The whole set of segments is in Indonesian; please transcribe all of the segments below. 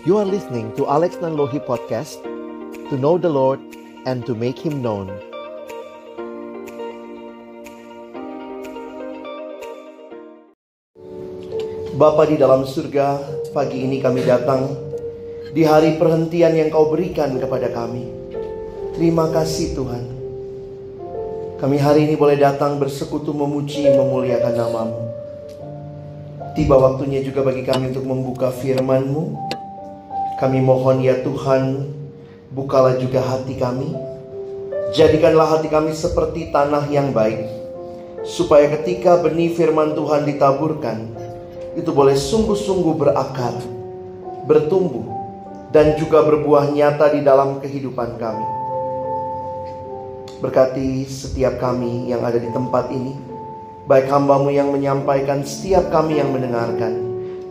You are listening to Alex Nanlohi Podcast To know the Lord and to make Him known Bapa di dalam surga, pagi ini kami datang di hari perhentian yang kau berikan kepada kami. Terima kasih Tuhan. Kami hari ini boleh datang bersekutu memuji memuliakan namamu. Tiba waktunya juga bagi kami untuk membuka firman-Mu. Kami mohon ya Tuhan, bukalah juga hati kami. Jadikanlah hati kami seperti tanah yang baik. Supaya ketika benih firman Tuhan ditaburkan, itu boleh sungguh-sungguh berakar, bertumbuh, dan juga berbuah nyata di dalam kehidupan kami. Berkati setiap kami yang ada di tempat ini baik hambamu yang menyampaikan, setiap kami yang mendengarkan.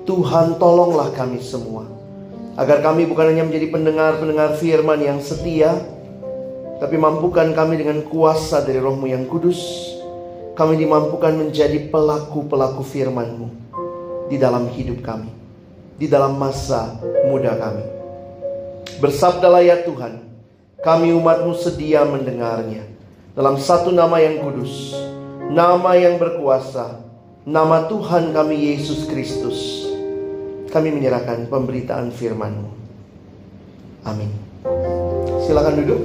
Tuhan tolonglah kami semua. Agar kami bukan hanya menjadi pendengar-pendengar firman yang setia, tapi mampukan kami dengan kuasa dari rohmu yang kudus, kami dimampukan menjadi pelaku-pelaku firmanmu di dalam hidup kami, di dalam masa muda kami. Bersabdalah ya Tuhan, kami umatmu sedia mendengarnya. Dalam satu nama yang kudus, nama yang berkuasa, nama Tuhan kami Yesus Kristus. Kami menyerahkan pemberitaan firman-Mu. Amin. Silakan duduk.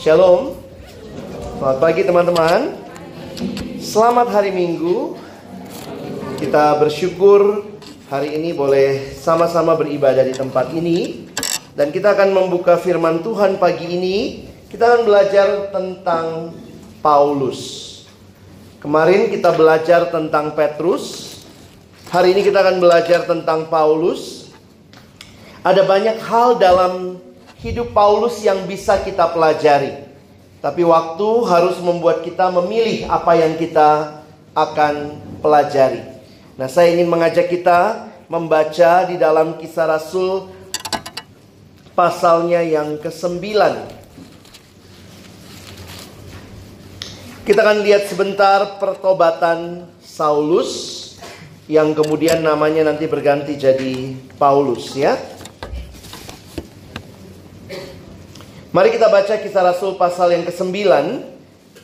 Shalom. Selamat pagi teman-teman. Selamat hari Minggu. Kita bersyukur hari ini boleh sama-sama beribadah di tempat ini dan kita akan membuka firman Tuhan pagi ini. Kita akan belajar tentang Paulus. Kemarin kita belajar tentang Petrus. Hari ini kita akan belajar tentang Paulus. Ada banyak hal dalam hidup Paulus yang bisa kita pelajari. Tapi waktu harus membuat kita memilih apa yang kita akan pelajari. Nah, saya ingin mengajak kita membaca di dalam kisah Rasul pasalnya yang ke-9 Kita akan lihat sebentar pertobatan Saulus yang kemudian namanya nanti berganti jadi Paulus ya. Mari kita baca kisah Rasul pasal yang ke-9.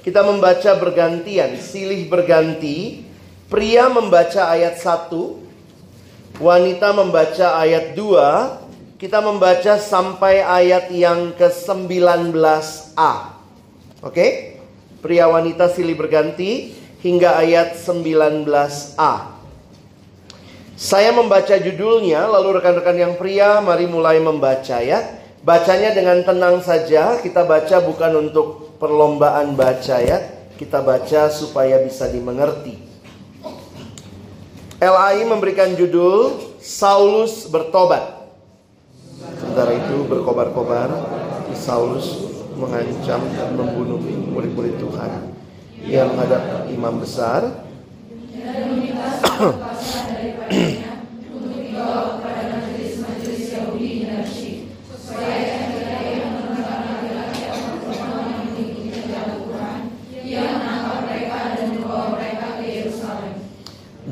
Kita membaca bergantian, silih berganti. Pria membaca ayat 1, wanita membaca ayat 2, kita membaca sampai ayat yang ke-19a. Oke? Pria wanita silih berganti hingga ayat 19a. Saya membaca judulnya, lalu rekan-rekan yang pria mari mulai membaca ya. Bacanya dengan tenang saja, kita baca bukan untuk perlombaan baca ya. Kita baca supaya bisa dimengerti. LAI memberikan judul Saulus bertobat. Sementara itu berkobar-kobar, Saulus mengancam dan membunuh murid-murid Tuhan yang menghadap imam besar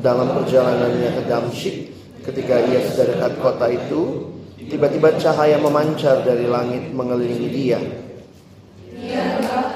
dalam perjalanannya ke Damsyik ketika ia sudah dekat kota itu tiba-tiba cahaya memancar dari langit mengelilingi dia. Saulus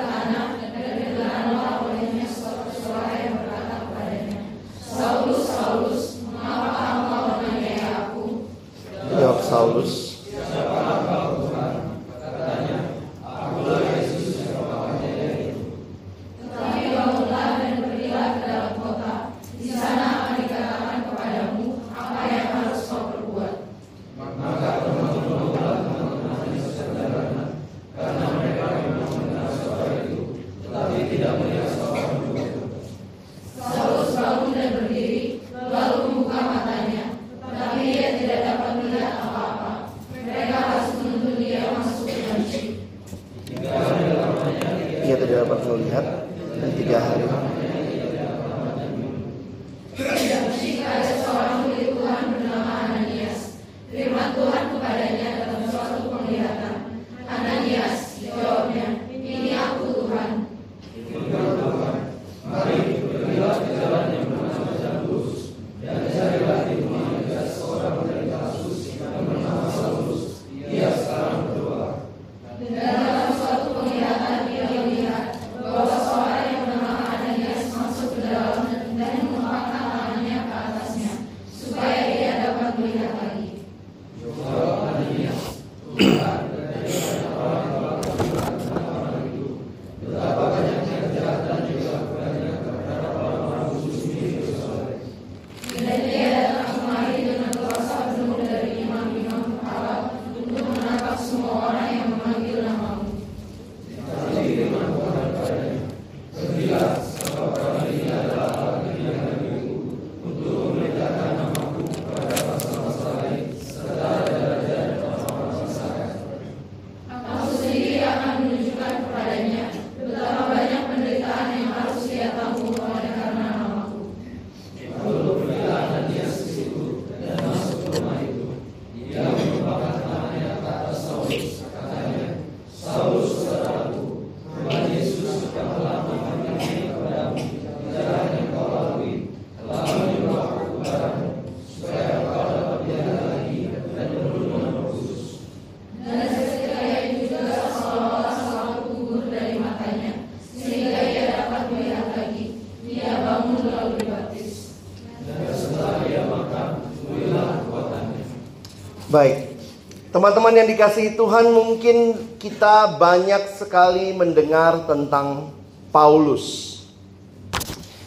teman-teman yang dikasihi Tuhan, mungkin kita banyak sekali mendengar tentang Paulus.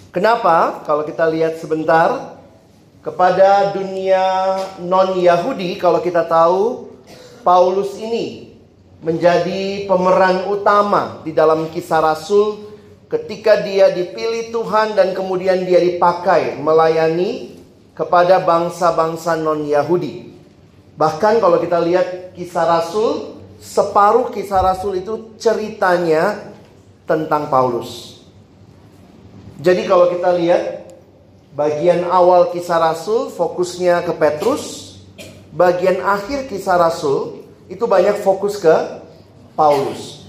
Kenapa? Kalau kita lihat sebentar kepada dunia non-Yahudi, kalau kita tahu Paulus ini menjadi pemeran utama di dalam kisah Rasul ketika dia dipilih Tuhan dan kemudian dia dipakai melayani kepada bangsa-bangsa non-Yahudi. Bahkan kalau kita lihat kisah Rasul, separuh kisah Rasul itu ceritanya tentang Paulus. Jadi kalau kita lihat bagian awal kisah Rasul fokusnya ke Petrus, bagian akhir kisah Rasul itu banyak fokus ke Paulus.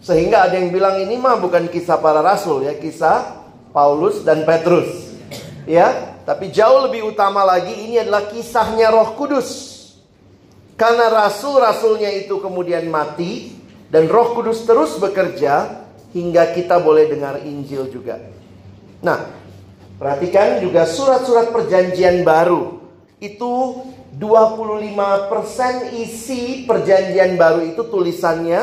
Sehingga ada yang bilang ini mah bukan kisah para rasul ya, kisah Paulus dan Petrus. Ya, tapi jauh lebih utama lagi ini adalah kisahnya Roh Kudus. Karena rasul-rasulnya itu kemudian mati dan Roh Kudus terus bekerja hingga kita boleh dengar Injil juga. Nah, perhatikan juga surat-surat perjanjian baru. Itu 25% isi perjanjian baru itu tulisannya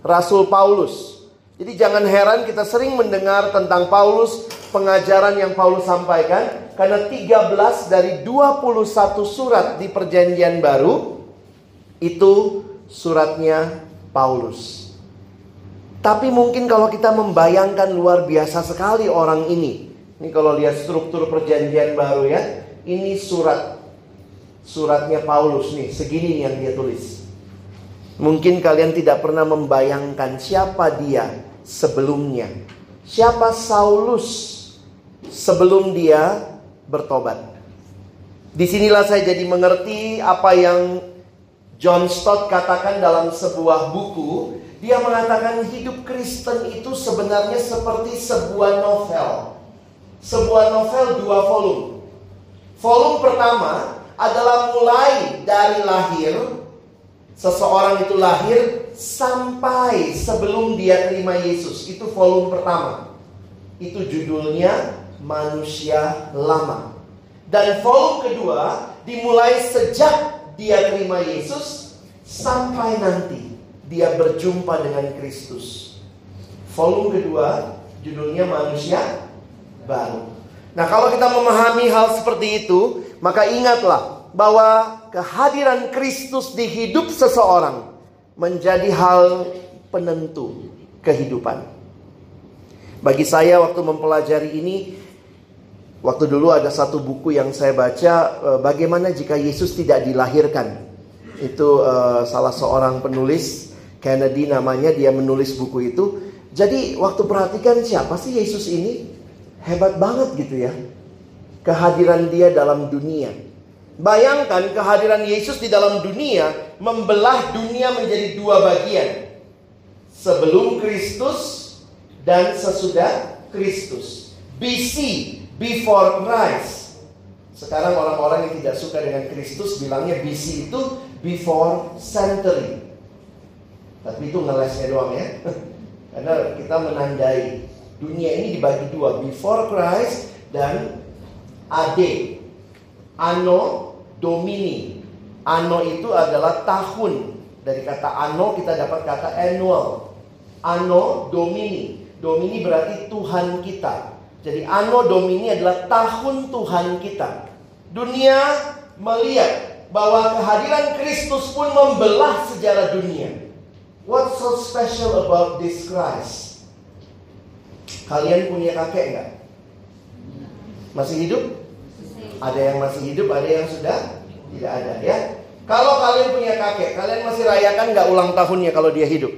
Rasul Paulus. Jadi jangan heran kita sering mendengar tentang Paulus, pengajaran yang Paulus sampaikan karena 13 dari 21 surat di perjanjian baru itu suratnya Paulus. Tapi mungkin kalau kita membayangkan luar biasa sekali orang ini. Ini kalau lihat struktur perjanjian baru ya. Ini surat suratnya Paulus nih, segini yang dia tulis. Mungkin kalian tidak pernah membayangkan siapa dia sebelumnya. Siapa Saulus sebelum dia bertobat. Di sinilah saya jadi mengerti apa yang John Stott katakan dalam sebuah buku, dia mengatakan hidup Kristen itu sebenarnya seperti sebuah novel. Sebuah novel dua volume. Volume pertama adalah mulai dari lahir, seseorang itu lahir sampai sebelum dia terima Yesus. Itu volume pertama. Itu judulnya Manusia Lama. Dan volume kedua dimulai sejak dia terima Yesus sampai nanti dia berjumpa dengan Kristus. Volume kedua judulnya manusia baru. Nah, kalau kita memahami hal seperti itu, maka ingatlah bahwa kehadiran Kristus di hidup seseorang menjadi hal penentu kehidupan. Bagi saya waktu mempelajari ini Waktu dulu ada satu buku yang saya baca, uh, bagaimana jika Yesus tidak dilahirkan. Itu uh, salah seorang penulis, Kennedy namanya, dia menulis buku itu. Jadi waktu perhatikan siapa sih Yesus ini? Hebat banget gitu ya. Kehadiran dia dalam dunia. Bayangkan kehadiran Yesus di dalam dunia membelah dunia menjadi dua bagian. Sebelum Kristus dan sesudah Kristus. BC before Christ. Sekarang orang-orang yang tidak suka dengan Kristus bilangnya BC itu before century. Tapi itu ngelesnya doang ya. Karena kita menandai dunia ini dibagi dua, before Christ dan AD. Anno Domini. Anno itu adalah tahun. Dari kata anno kita dapat kata annual. Anno Domini. Domini berarti Tuhan kita. Jadi Anno Domini adalah tahun Tuhan kita. Dunia melihat bahwa kehadiran Kristus pun membelah sejarah dunia. What's so special about this Christ? Kalian punya kakek nggak? Masih hidup? Ada yang masih hidup, ada yang sudah tidak ada ya. Kalau kalian punya kakek, kalian masih rayakan nggak ulang tahunnya kalau dia hidup?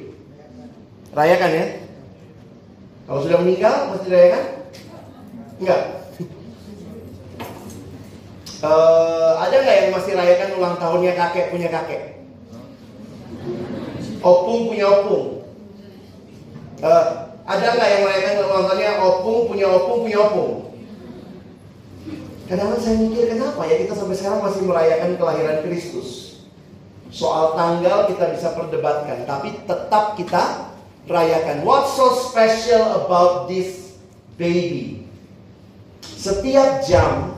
Rayakan ya. Kalau sudah meninggal masih rayakan? Enggak. Uh, ada nggak yang masih rayakan ulang tahunnya kakek punya kakek? Opung punya opung. Uh, ada nggak yang merayakan ulang tahunnya opung punya opung punya opung? Kadang-kadang saya mikir kenapa ya kita sampai sekarang masih merayakan kelahiran Kristus. Soal tanggal kita bisa perdebatkan, tapi tetap kita rayakan. What's so special about this baby? Setiap jam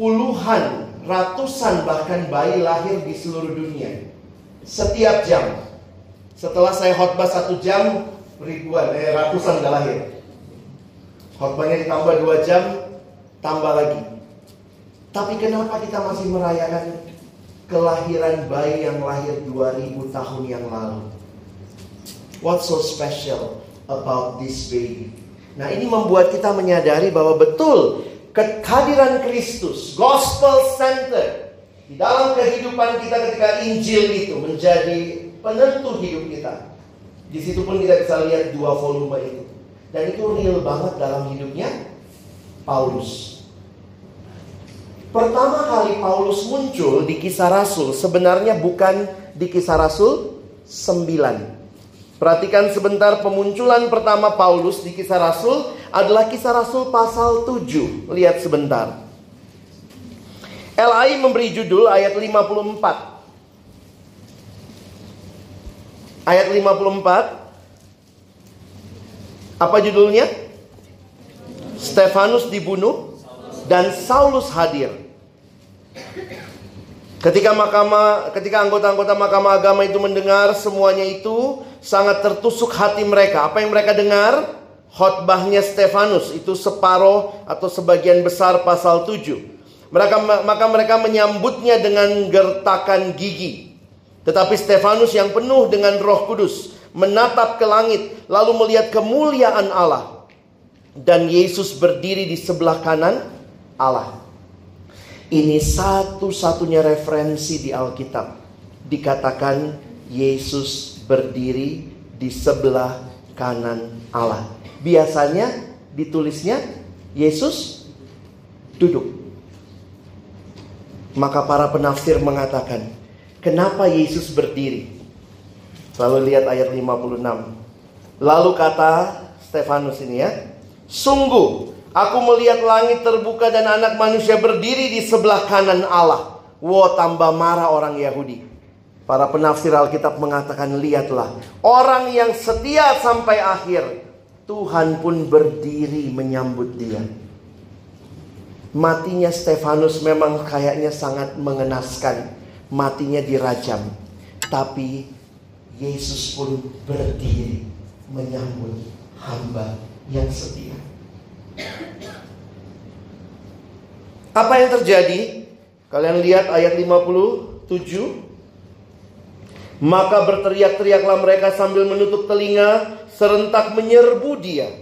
puluhan, ratusan bahkan bayi lahir di seluruh dunia. Setiap jam. Setelah saya khotbah satu jam, ribuan, eh, ratusan gak lahir. Khotbahnya ditambah dua jam, tambah lagi. Tapi kenapa kita masih merayakan kelahiran bayi yang lahir 2000 tahun yang lalu? What's so special about this baby? Nah ini membuat kita menyadari bahwa betul kehadiran Kristus, gospel center di dalam kehidupan kita ketika Injil itu menjadi penentu hidup kita. Di situ pun kita bisa lihat dua volume itu. Dan itu real banget dalam hidupnya Paulus. Pertama kali Paulus muncul di kisah Rasul sebenarnya bukan di kisah Rasul 9. Perhatikan sebentar pemunculan pertama Paulus di kisah Rasul adalah kisah Rasul pasal 7. Lihat sebentar. LAI memberi judul ayat 54. Ayat 54. Apa judulnya? Stefanus dibunuh dan Saulus hadir. Ketika mahkamah, ketika anggota-anggota mahkamah agama itu mendengar semuanya itu sangat tertusuk hati mereka. Apa yang mereka dengar? Khotbahnya Stefanus itu separoh atau sebagian besar pasal 7. Mereka maka mereka menyambutnya dengan gertakan gigi. Tetapi Stefanus yang penuh dengan Roh Kudus menatap ke langit lalu melihat kemuliaan Allah dan Yesus berdiri di sebelah kanan Allah. Ini satu-satunya referensi di Alkitab. Dikatakan Yesus berdiri di sebelah kanan Allah. Biasanya ditulisnya Yesus duduk. Maka para penafsir mengatakan, kenapa Yesus berdiri? Lalu lihat ayat 56. Lalu kata Stefanus ini ya, sungguh Aku melihat langit terbuka dan anak manusia berdiri di sebelah kanan Allah. Wow, tambah marah orang Yahudi. Para penafsir Alkitab mengatakan, lihatlah. Orang yang setia sampai akhir. Tuhan pun berdiri menyambut dia. Matinya Stefanus memang kayaknya sangat mengenaskan. Matinya dirajam. Tapi Yesus pun berdiri menyambut hamba yang setia. Apa yang terjadi? Kalian lihat ayat 57. Maka berteriak-teriaklah mereka sambil menutup telinga, serentak menyerbu dia.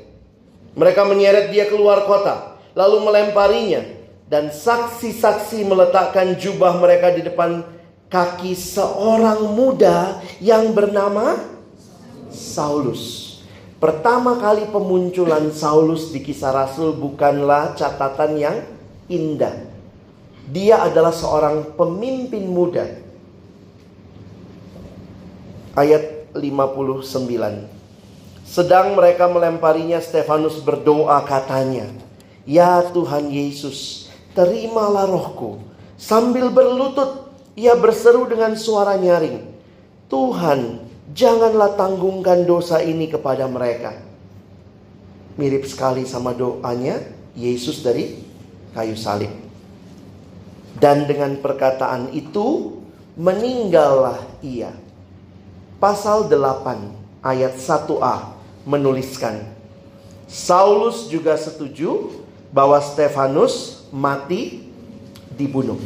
Mereka menyeret dia keluar kota, lalu melemparinya, dan saksi-saksi meletakkan jubah mereka di depan kaki seorang muda yang bernama Saulus. Pertama kali pemunculan Saulus di kisah Rasul bukanlah catatan yang indah. Dia adalah seorang pemimpin muda. Ayat 59. Sedang mereka melemparinya, Stefanus berdoa katanya, Ya Tuhan Yesus, terimalah rohku. Sambil berlutut, ia berseru dengan suara nyaring, Tuhan, Janganlah tanggungkan dosa ini kepada mereka. Mirip sekali sama doanya Yesus dari kayu salib. Dan dengan perkataan itu meninggallah ia. Pasal 8 ayat 1a menuliskan Saulus juga setuju bahwa Stefanus mati dibunuh.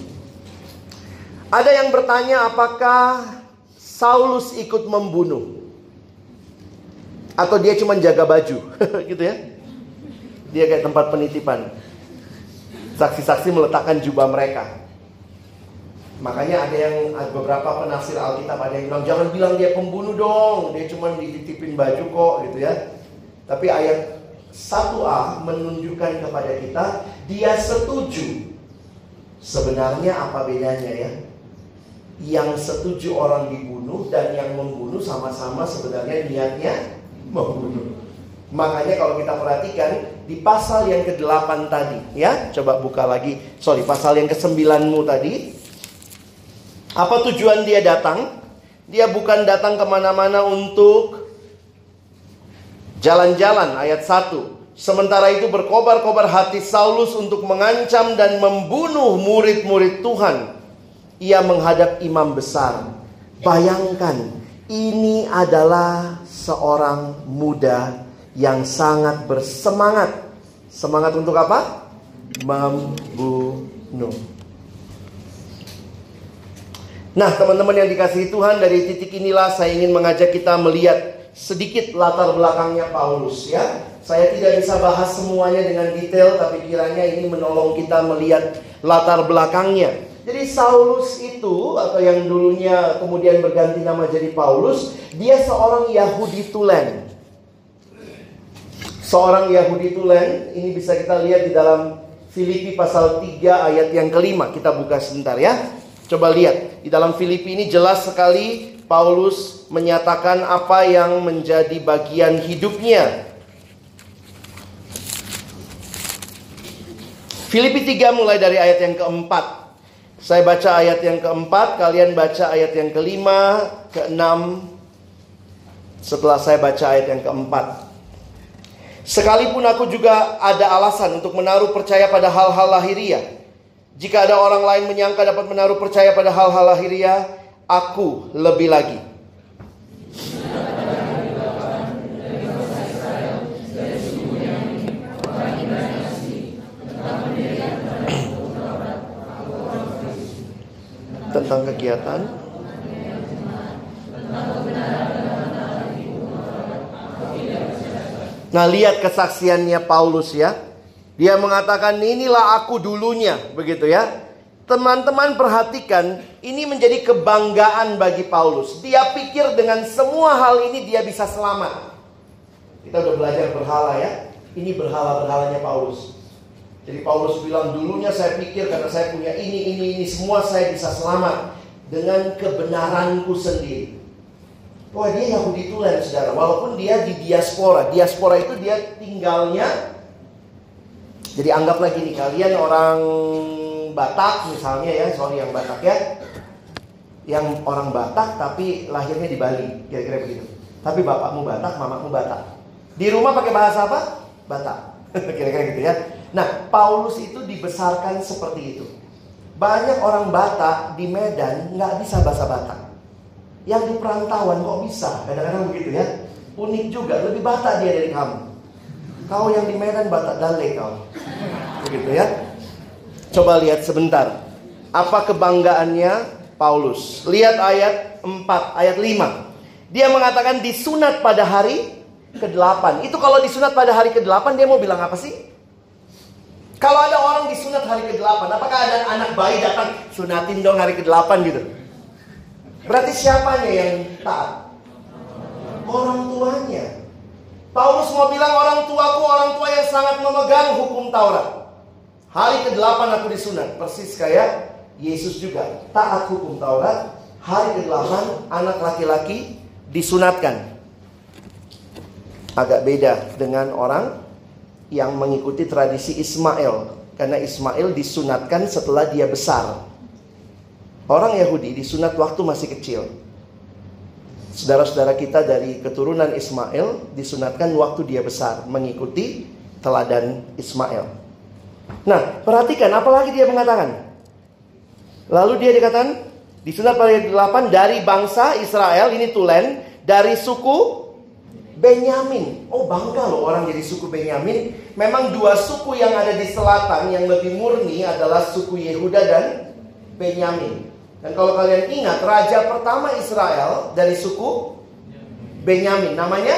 Ada yang bertanya apakah Saulus ikut membunuh. Atau dia cuma jaga baju, gitu ya. Dia kayak tempat penitipan. Saksi-saksi meletakkan jubah mereka. Makanya ada yang beberapa penafsir Alkitab ada yang bilang jangan bilang dia pembunuh dong, dia cuma dititipin baju kok gitu ya. Tapi ayat 1a menunjukkan kepada kita dia setuju. Sebenarnya apa bedanya ya? yang setuju orang dibunuh dan yang membunuh sama-sama sebenarnya niatnya membunuh. Makanya kalau kita perhatikan di pasal yang ke-8 tadi, ya, coba buka lagi. Sorry, pasal yang ke-9mu tadi. Apa tujuan dia datang? Dia bukan datang ke mana-mana untuk jalan-jalan ayat 1. Sementara itu berkobar-kobar hati Saulus untuk mengancam dan membunuh murid-murid Tuhan. Ia menghadap imam besar. Bayangkan, ini adalah seorang muda yang sangat bersemangat. Semangat untuk apa? Membunuh. Nah, teman-teman yang dikasihi Tuhan, dari titik inilah saya ingin mengajak kita melihat sedikit latar belakangnya Paulus ya. Saya tidak bisa bahas semuanya dengan detail, tapi kiranya ini menolong kita melihat latar belakangnya. Jadi Saulus itu atau yang dulunya kemudian berganti nama jadi Paulus, dia seorang Yahudi tulen. Seorang Yahudi tulen, ini bisa kita lihat di dalam Filipi pasal 3 ayat yang kelima. Kita buka sebentar ya. Coba lihat, di dalam Filipi ini jelas sekali Paulus menyatakan apa yang menjadi bagian hidupnya. Filipi 3 mulai dari ayat yang keempat. Saya baca ayat yang keempat, kalian baca ayat yang kelima, keenam. Setelah saya baca ayat yang keempat. Sekalipun aku juga ada alasan untuk menaruh percaya pada hal-hal lahiriah. Jika ada orang lain menyangka dapat menaruh percaya pada hal-hal lahiriah, aku lebih lagi. Tentang kegiatan Nah, lihat kesaksiannya Paulus ya. Dia mengatakan, "Inilah aku dulunya." Begitu ya. Teman-teman perhatikan, ini menjadi kebanggaan bagi Paulus. Dia pikir dengan semua hal ini dia bisa selamat. Kita udah belajar berhala ya. Ini berhala-berhalanya Paulus. Jadi Paulus bilang dulunya saya pikir karena saya punya ini, ini, ini semua saya bisa selamat dengan kebenaranku sendiri. Wah dia Yahudi tulen saudara, walaupun dia di diaspora. Diaspora itu dia tinggalnya. Jadi anggaplah gini, kalian orang Batak misalnya ya, sorry yang Batak ya. Yang orang Batak tapi lahirnya di Bali, kira-kira begitu. Tapi bapakmu Batak, mamamu Batak. Di rumah pakai bahasa apa? Batak. kira-kira gitu ya. Nah, Paulus itu dibesarkan seperti itu. Banyak orang Batak di Medan nggak bisa bahasa Batak. Yang di perantauan kok bisa? Kadang-kadang begitu ya. Unik juga, lebih Batak dia dari kamu. Kau yang di Medan Batak Dale kau. Begitu ya. Coba lihat sebentar. Apa kebanggaannya Paulus? Lihat ayat 4, ayat 5. Dia mengatakan disunat pada hari ke-8. Itu kalau disunat pada hari ke-8 dia mau bilang apa sih? Kalau ada orang disunat hari ke-8, apakah ada anak bayi datang sunatin dong hari ke-8 gitu? Berarti siapanya yang taat? Orang tuanya. Paulus mau bilang orang tuaku orang tua yang sangat memegang hukum Taurat. Hari ke-8 aku disunat, persis kayak Yesus juga taat hukum Taurat. Hari ke-8 anak laki-laki disunatkan. Agak beda dengan orang yang mengikuti tradisi Ismail karena Ismail disunatkan setelah dia besar. Orang Yahudi disunat waktu masih kecil. Saudara-saudara kita dari keturunan Ismail disunatkan waktu dia besar mengikuti teladan Ismail. Nah, perhatikan apalagi dia mengatakan. Lalu dia dikatakan disunat pada 8 dari bangsa Israel ini tulen dari suku Benyamin. Oh bangga loh orang jadi suku Benyamin. Memang dua suku yang ada di selatan yang lebih murni adalah suku Yehuda dan Benyamin. Dan kalau kalian ingat raja pertama Israel dari suku Benyamin namanya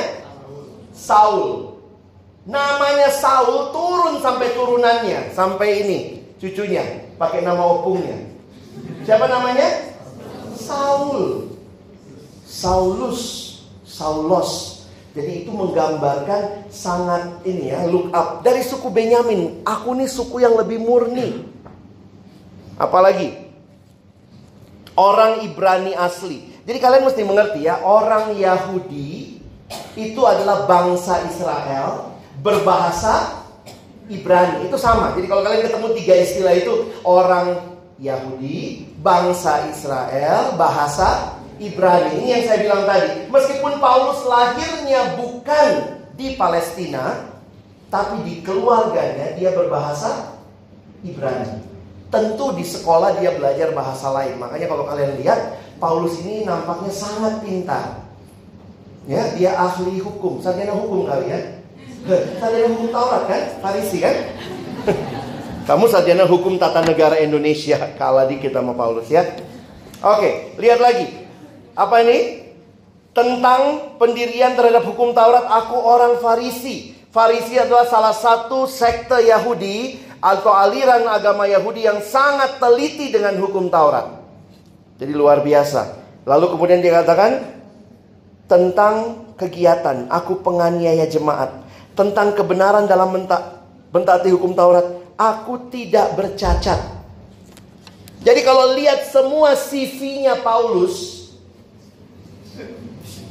Saul. Namanya Saul turun sampai turunannya sampai ini cucunya pakai nama opungnya. Siapa namanya? Saul. Saulus, Saulos. Jadi itu menggambarkan sangat ini ya, look up. Dari suku Benyamin, aku nih suku yang lebih murni. Apalagi orang Ibrani asli. Jadi kalian mesti mengerti ya, orang Yahudi itu adalah bangsa Israel berbahasa Ibrani. Itu sama. Jadi kalau kalian ketemu tiga istilah itu orang Yahudi, bangsa Israel, bahasa Ibrani. Ini yang saya bilang tadi. Meskipun Paulus lahirnya bukan di Palestina, Tapi di keluarganya dia berbahasa Ibrani. Tentu di sekolah dia belajar bahasa lain. Makanya kalau kalian lihat Paulus ini nampaknya sangat pintar. Ya, dia ahli hukum, sarjana hukum kali ya. Sarjana hukum Taurat kan? Farisi kan? Kamu sarjana hukum tata negara Indonesia, kalah dikit sama Paulus ya. Oke, lihat lagi. Apa ini? Tentang pendirian terhadap hukum Taurat, aku orang Farisi. Farisi adalah salah satu sekte Yahudi atau aliran agama Yahudi yang sangat teliti dengan hukum Taurat. Jadi luar biasa. Lalu kemudian dia katakan tentang kegiatan, aku penganiaya jemaat. Tentang kebenaran dalam mentaati hukum Taurat, aku tidak bercacat. Jadi kalau lihat semua CV-nya Paulus,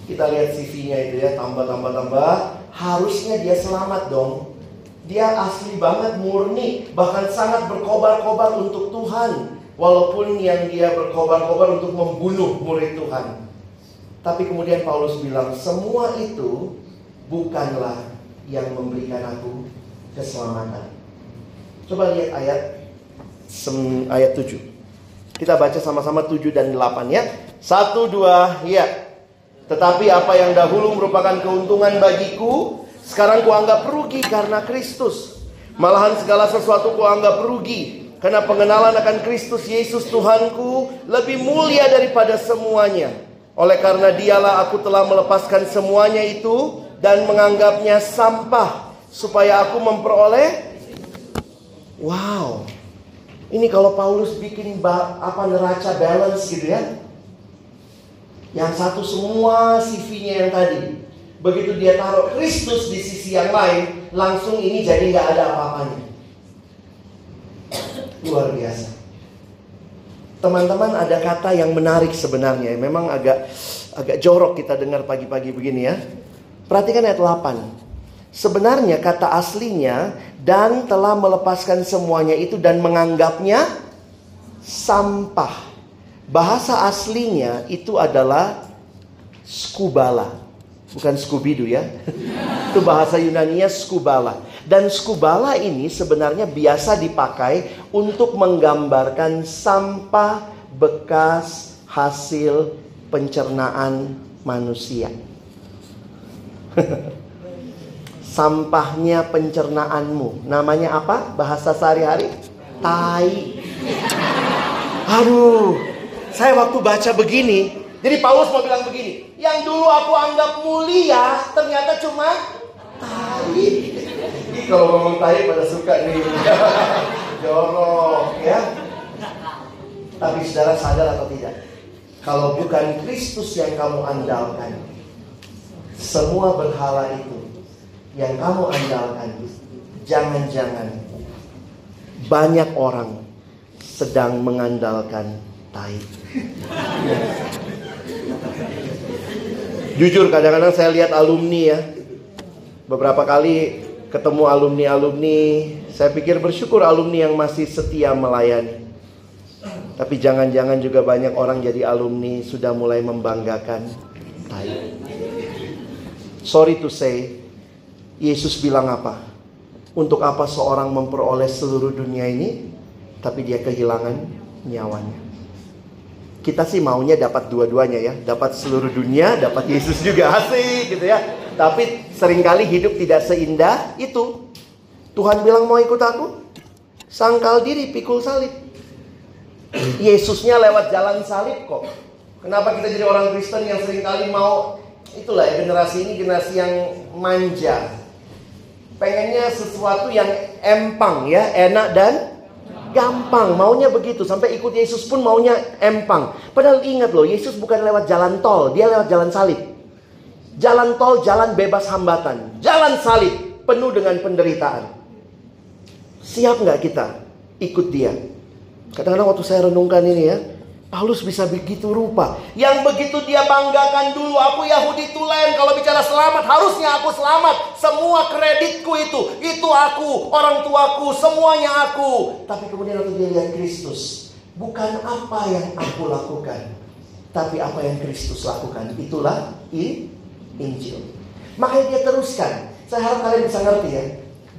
kita lihat CV-nya itu ya, tambah tambah tambah, harusnya dia selamat dong. Dia asli banget murni, bahkan sangat berkobar-kobar untuk Tuhan. Walaupun yang dia berkobar-kobar untuk membunuh murid Tuhan. Tapi kemudian Paulus bilang, semua itu bukanlah yang memberikan aku keselamatan. Coba lihat ayat ayat 7. Kita baca sama-sama 7 dan 8 ya. Satu, dua, ya. Tetapi apa yang dahulu merupakan keuntungan bagiku, sekarang kuanggap rugi karena Kristus. Malahan segala sesuatu kuanggap rugi karena pengenalan akan Kristus Yesus Tuhanku lebih mulia daripada semuanya. Oleh karena dialah aku telah melepaskan semuanya itu dan menganggapnya sampah supaya aku memperoleh Wow. Ini kalau Paulus bikin apa neraca balance gitu ya. Yang satu semua CV-nya yang tadi. Begitu dia taruh Kristus di sisi yang lain, langsung ini jadi nggak ada apa-apanya. Luar biasa. Teman-teman ada kata yang menarik sebenarnya. Memang agak agak jorok kita dengar pagi-pagi begini ya. Perhatikan ayat 8. Sebenarnya kata aslinya dan telah melepaskan semuanya itu dan menganggapnya sampah. Bahasa aslinya itu adalah skubala. Bukan skubidu ya. itu bahasa Yunania skubala. Dan skubala ini sebenarnya biasa dipakai untuk menggambarkan sampah bekas hasil pencernaan manusia. Sampahnya pencernaanmu. Namanya apa? Bahasa sehari-hari? Tai. Aduh, saya waktu baca begini, jadi Paulus mau bilang begini, yang dulu aku anggap mulia ternyata cuma tai. Kalau ngomong tai pada suka nih. Jorok ya. Tapi saudara sadar atau tidak? Kalau bukan Kristus yang kamu andalkan, semua berhala itu yang kamu andalkan, jangan-jangan banyak orang sedang mengandalkan tai. Jujur kadang-kadang saya lihat alumni ya. Beberapa kali ketemu alumni-alumni, saya pikir bersyukur alumni yang masih setia melayani. Tapi jangan-jangan juga banyak orang jadi alumni sudah mulai membanggakan tai. Sorry to say, Yesus bilang apa? Untuk apa seorang memperoleh seluruh dunia ini, tapi dia kehilangan nyawanya? Kita sih maunya dapat dua-duanya ya, dapat seluruh dunia, dapat Yesus juga asik gitu ya. Tapi sering kali hidup tidak seindah itu. Tuhan bilang mau ikut aku, sangkal diri, pikul salib. Yesusnya lewat jalan salib kok. Kenapa kita jadi orang Kristen yang sering kali mau itulah ya generasi ini generasi yang manja. Pengennya sesuatu yang empang ya, enak dan Gampang, maunya begitu. Sampai ikut Yesus pun maunya empang. Padahal ingat loh, Yesus bukan lewat jalan tol, dia lewat jalan salib. Jalan tol, jalan bebas hambatan. Jalan salib, penuh dengan penderitaan. Siap nggak kita ikut dia? Kadang-kadang waktu saya renungkan ini ya, Paulus bisa begitu rupa. Yang begitu dia banggakan dulu, aku Yahudi tulen. Kalau bicara selamat, harusnya aku selamat. Semua kreditku itu, itu aku, orang tuaku, semuanya aku. Tapi kemudian waktu dia lihat Kristus, bukan apa yang aku lakukan, tapi apa yang Kristus lakukan. Itulah Injil. Makanya dia teruskan. Saya harap kalian bisa ngerti ya.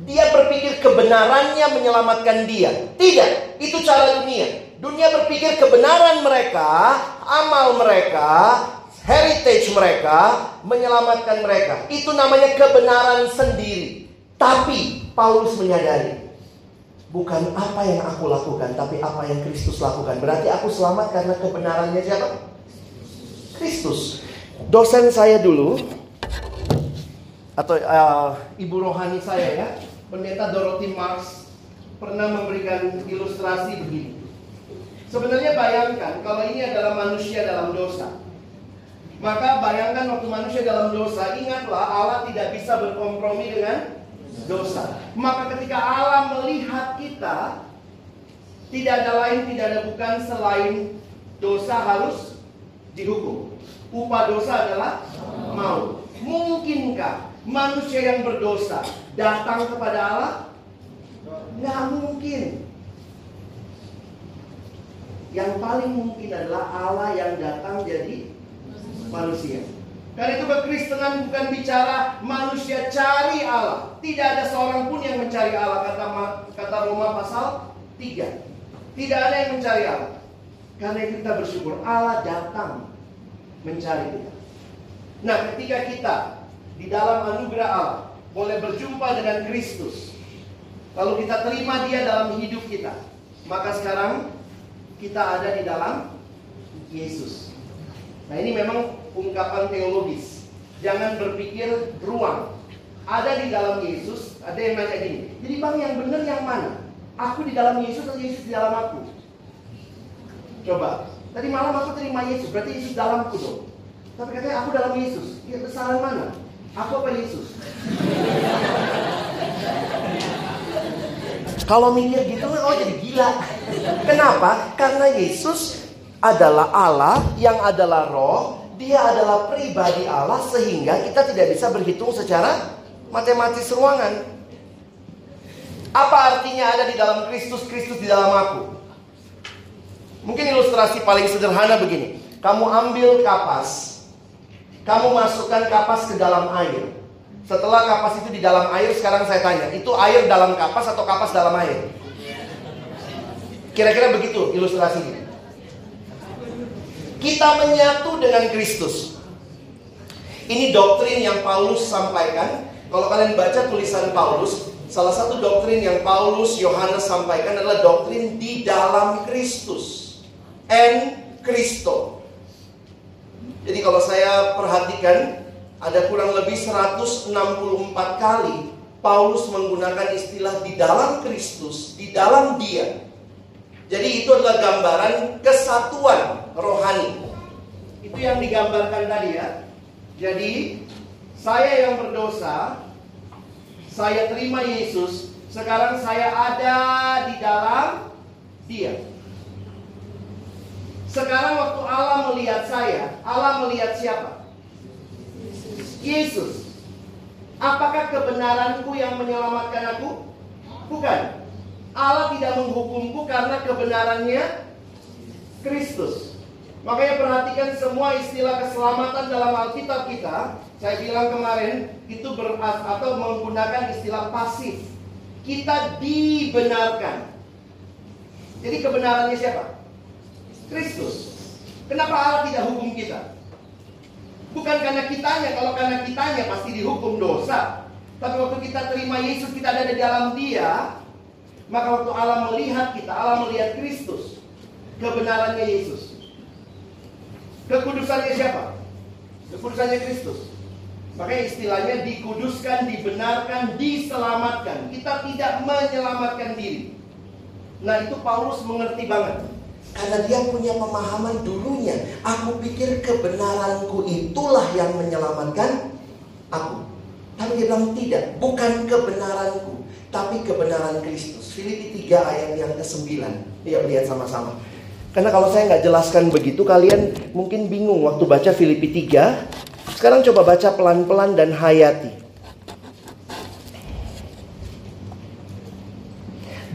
Dia berpikir kebenarannya menyelamatkan dia. Tidak, itu cara dunia. Dunia berpikir kebenaran mereka, amal mereka, heritage mereka menyelamatkan mereka. Itu namanya kebenaran sendiri. Tapi Paulus menyadari bukan apa yang aku lakukan, tapi apa yang Kristus lakukan. Berarti aku selamat karena kebenarannya siapa? Kristus. Dosen saya dulu atau uh, ibu rohani saya ya, pendeta Dorothy Marx pernah memberikan ilustrasi begini. Sebenarnya bayangkan kalau ini adalah manusia dalam dosa. Maka bayangkan waktu manusia dalam dosa, ingatlah Allah tidak bisa berkompromi dengan dosa. Maka ketika Allah melihat kita, tidak ada lain, tidak ada bukan selain dosa harus dihukum. Upah dosa adalah maut. Mungkinkah manusia yang berdosa datang kepada Allah? Nggak mungkin. Yang paling mungkin adalah Allah yang datang jadi manusia. Karena itu kekristenan bukan bicara manusia cari Allah. Tidak ada seorang pun yang mencari Allah kata kata Roma pasal 3. Tidak ada yang mencari Allah. Karena itu kita bersyukur Allah datang mencari kita. Nah, ketika kita di dalam anugerah Allah boleh berjumpa dengan Kristus, lalu kita terima Dia dalam hidup kita, maka sekarang kita ada di dalam Yesus. Nah, ini memang ungkapan teologis. Jangan berpikir ruang. Ada di dalam Yesus, ada yang nanya gini. Jadi bang yang benar yang mana? Aku di dalam Yesus atau Yesus di dalam aku? Coba. Tadi malam aku terima Yesus, berarti Yesus dalamku dong. Tapi katanya aku dalam Yesus. Ya kesalahan mana? Aku apa Yesus? Kalau mikir gitu, oh jadi gila. Kenapa? Karena Yesus adalah Allah yang adalah roh dia adalah pribadi Allah sehingga kita tidak bisa berhitung secara matematis ruangan. Apa artinya ada di dalam Kristus, Kristus di dalam aku? Mungkin ilustrasi paling sederhana begini. Kamu ambil kapas. Kamu masukkan kapas ke dalam air. Setelah kapas itu di dalam air, sekarang saya tanya, itu air dalam kapas atau kapas dalam air? Kira-kira begitu ilustrasinya. Kita menyatu dengan Kristus. Ini doktrin yang Paulus sampaikan. Kalau kalian baca tulisan Paulus, salah satu doktrin yang Paulus Yohanes sampaikan adalah doktrin di dalam Kristus. En Kristo. Jadi kalau saya perhatikan ada kurang lebih 164 kali Paulus menggunakan istilah di dalam Kristus, di dalam Dia. Jadi itu adalah gambaran kesatuan rohani. Itu yang digambarkan tadi ya. Jadi saya yang berdosa, saya terima Yesus, sekarang saya ada di dalam Dia. Sekarang waktu Allah melihat saya, Allah melihat siapa? Yesus. Apakah kebenaranku yang menyelamatkan aku? Bukan. Allah tidak menghukumku karena kebenarannya Kristus. Makanya perhatikan semua istilah keselamatan dalam Alkitab kita. Saya bilang kemarin itu beras atau menggunakan istilah pasif. Kita dibenarkan. Jadi kebenarannya siapa? Kristus. Kenapa Allah tidak hukum kita? Bukan karena kitanya, kalau karena kitanya pasti dihukum dosa. Tapi waktu kita terima Yesus, kita ada di dalam Dia, maka waktu Allah melihat kita, Allah melihat Kristus. Kebenarannya Yesus. Kekudusannya siapa? Kekudusannya Kristus. Makanya istilahnya dikuduskan, dibenarkan, diselamatkan. Kita tidak menyelamatkan diri. Nah itu Paulus mengerti banget. Karena dia punya pemahaman dulunya. Aku pikir kebenaranku itulah yang menyelamatkan aku. Tapi dia bilang tidak, bukan kebenaranku, tapi kebenaran Kristus. Filipi 3 ayat yang ke-9. Ya, lihat sama-sama. Karena kalau saya nggak jelaskan begitu, kalian mungkin bingung waktu baca Filipi 3. Sekarang coba baca pelan-pelan dan hayati.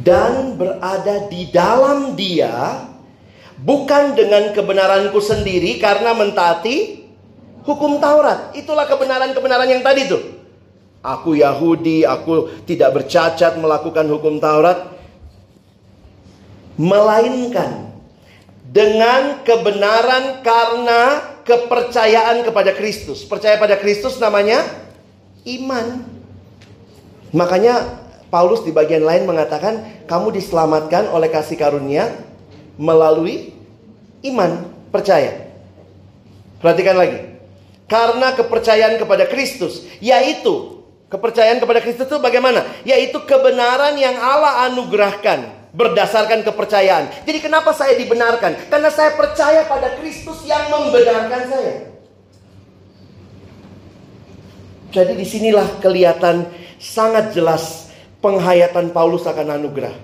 Dan berada di dalam dia, bukan dengan kebenaranku sendiri karena mentaati hukum Taurat. Itulah kebenaran-kebenaran yang tadi tuh. Aku Yahudi, aku tidak bercacat melakukan hukum Taurat. Melainkan dengan kebenaran karena kepercayaan kepada Kristus. Percaya pada Kristus namanya iman. Makanya Paulus di bagian lain mengatakan kamu diselamatkan oleh kasih karunia melalui iman, percaya. Perhatikan lagi. Karena kepercayaan kepada Kristus, yaitu Kepercayaan kepada Kristus itu bagaimana? Yaitu kebenaran yang Allah anugerahkan berdasarkan kepercayaan. Jadi kenapa saya dibenarkan? Karena saya percaya pada Kristus yang membenarkan saya. Jadi di sinilah kelihatan sangat jelas penghayatan Paulus akan anugerah.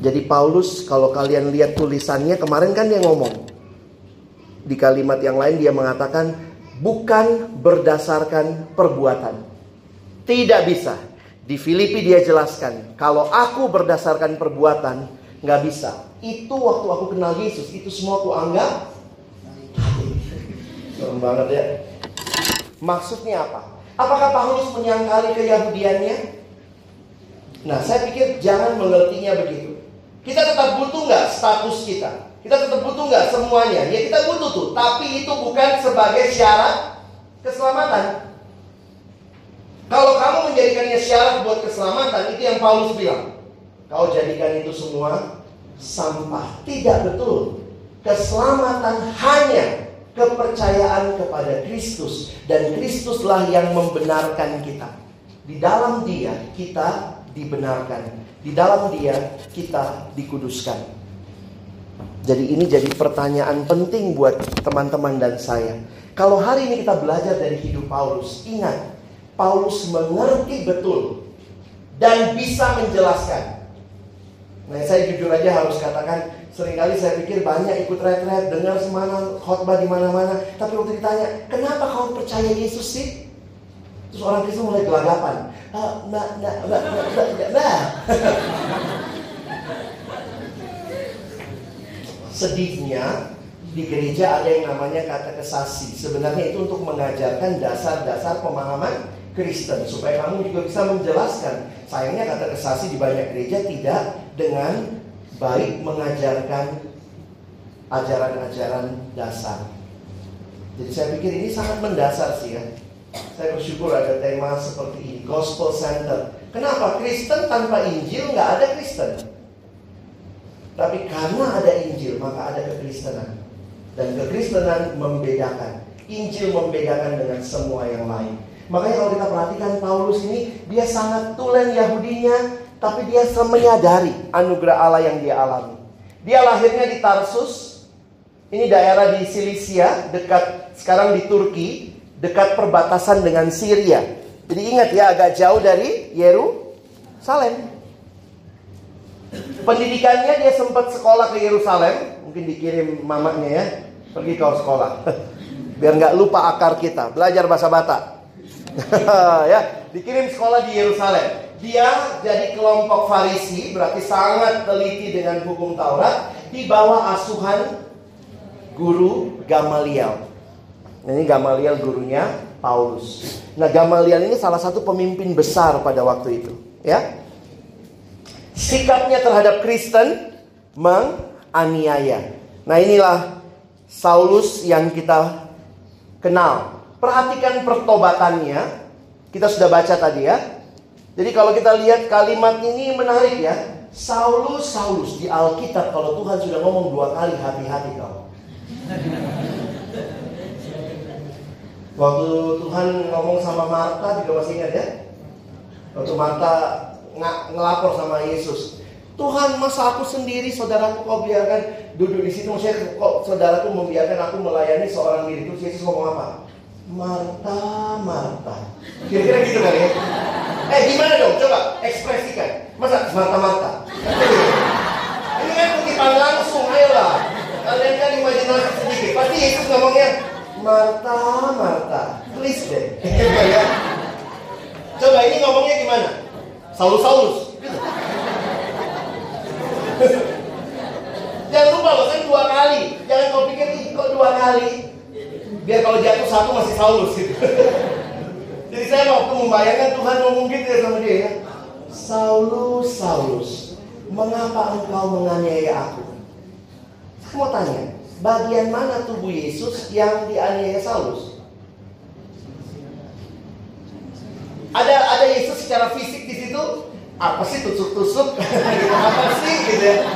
Jadi Paulus kalau kalian lihat tulisannya kemarin kan dia ngomong. Di kalimat yang lain dia mengatakan bukan berdasarkan perbuatan. Tidak bisa. Di Filipi dia jelaskan, kalau aku berdasarkan perbuatan, nggak bisa. Itu waktu aku kenal Yesus, itu semua aku anggap. Serem banget ya. Maksudnya apa? Apakah Paulus menyangkali keyahudiannya? Nah, saya pikir jangan mengertinya begitu. Kita tetap butuh nggak status kita? Kita tetap butuh nggak semuanya? Ya kita butuh tuh, tapi itu bukan sebagai syarat keselamatan. Kalau kamu menjadikannya syarat buat keselamatan, itu yang Paulus bilang. Kau jadikan itu semua sampah. Tidak betul. Keselamatan hanya kepercayaan kepada Kristus dan Kristuslah yang membenarkan kita. Di dalam Dia kita dibenarkan. Di dalam Dia kita dikuduskan. Jadi ini jadi pertanyaan penting buat teman-teman dan saya. Kalau hari ini kita belajar dari hidup Paulus, ingat, Paulus mengerti betul dan bisa menjelaskan. Nah, saya jujur aja harus katakan, sering kali saya pikir banyak ikut retret, dengar semana khotbah di mana-mana, tapi waktu ditanya, kenapa kau percaya Yesus sih? Terus orang Kristen mulai gelagapan. Ah, nah, nah, nah, nah, nah, nah, nah. Sedihnya di gereja ada yang namanya kata kesasi. Sebenarnya itu untuk mengajarkan dasar-dasar pemahaman Kristen supaya kamu juga bisa menjelaskan. Sayangnya kata kesasi di banyak gereja tidak dengan baik mengajarkan ajaran-ajaran dasar. Jadi saya pikir ini sangat mendasar sih ya. Saya bersyukur ada tema seperti ini, Gospel Center. Kenapa Kristen tanpa Injil nggak ada Kristen? Tapi karena ada Injil, maka ada kekristenan. Dan kekristenan membedakan. Injil membedakan dengan semua yang lain. Makanya kalau kita perhatikan Paulus ini, dia sangat tulen Yahudinya, tapi dia menyadari anugerah Allah yang dia alami. Dia lahirnya di Tarsus, ini daerah di Silisia, dekat sekarang di Turki, dekat perbatasan dengan Syria. Jadi ingat ya, agak jauh dari Yerusalem. Pendidikannya dia sempat sekolah ke Yerusalem, mungkin dikirim mamanya ya, pergi ke sekolah. Biar nggak lupa akar kita, belajar bahasa Batak. ya, dikirim sekolah di Yerusalem. Dia jadi kelompok Farisi, berarti sangat teliti dengan hukum Taurat, di bawah asuhan guru Gamaliel. Ini Gamaliel gurunya Paulus. Nah, Gamaliel ini salah satu pemimpin besar pada waktu itu, ya sikapnya terhadap Kristen menganiaya. Nah inilah Saulus yang kita kenal. Perhatikan pertobatannya. Kita sudah baca tadi ya. Jadi kalau kita lihat kalimat ini menarik ya. Saulus, Saulus di Alkitab kalau Tuhan sudah ngomong dua kali hati-hati kau. Waktu Tuhan ngomong sama Marta juga masih ingat ya? Waktu Marta ngelapor sama Yesus. Tuhan masa aku sendiri saudaraku kau biarkan duduk di situ maksudnya kok saudaraku membiarkan aku melayani seorang diri itu Yesus ngomong apa? Marta, Marta. Kira-kira gitu kan ya? Eh gimana dong? Coba ekspresikan. Masa Marta, Marta? Ini kan kutipan langsung, ayolah. Kalian kan imajinasi sedikit. Pasti Yesus ngomongnya Marta, Marta. Please deh. Coba ini ngomongnya gimana? Saulus Saulus. Jangan lupa loh kan dua kali. Jangan kau pikir kok dua kali. Biar kalau jatuh satu masih Saulus gitu. Jadi saya waktu membayangkan Tuhan ngomong gitu ya sama dia ya. Saulus, Saulus, mengapa engkau menganiaya aku? Saya mau tanya, bagian mana tubuh Yesus yang dianiaya Saulus? Ada ada Yesus secara fisik di situ? Apa sih tusuk-tusuk? apa sih gitu ya?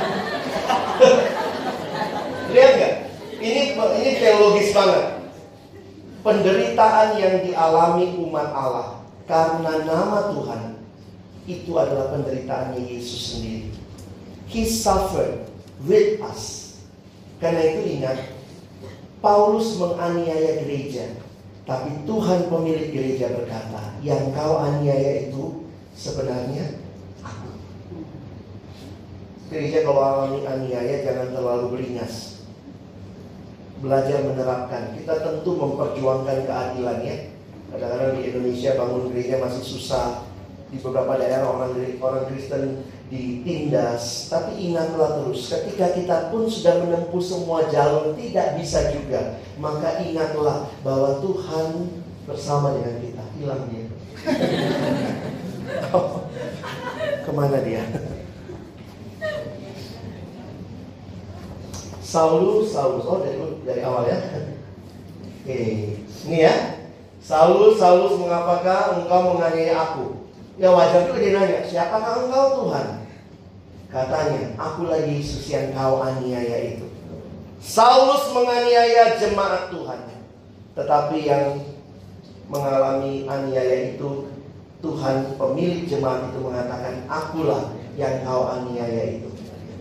Lihat nggak? Ini ini teologis banget penderitaan yang dialami umat Allah karena nama Tuhan itu adalah penderitaannya Yesus sendiri. He suffered with us. Karena itu ingat, Paulus menganiaya gereja, tapi Tuhan pemilik gereja berkata, yang kau aniaya itu sebenarnya aku. Gereja kalau alami aniaya jangan terlalu beringas belajar menerapkan. Kita tentu memperjuangkan keadilan ya. Kadang-kadang di Indonesia bangun gereja masih susah. Di beberapa daerah orang orang Kristen ditindas. Tapi ingatlah terus, ketika kita pun sudah menempuh semua jalur tidak bisa juga, maka ingatlah bahwa Tuhan bersama dengan kita. Hilang dia. Ke mana dia? Saulus, Saulus. Oh dari dari awal ya. Oke, ini ya. Saulus, Saulus, mengapakah engkau menganiaya aku? Ya wajar juga dia nanya, siapakah engkau Tuhan? Katanya, akulah Yesus yang kau aniaya itu. Saulus menganiaya jemaat Tuhan. Tetapi yang mengalami aniaya itu Tuhan pemilik jemaat itu mengatakan akulah yang kau aniaya itu.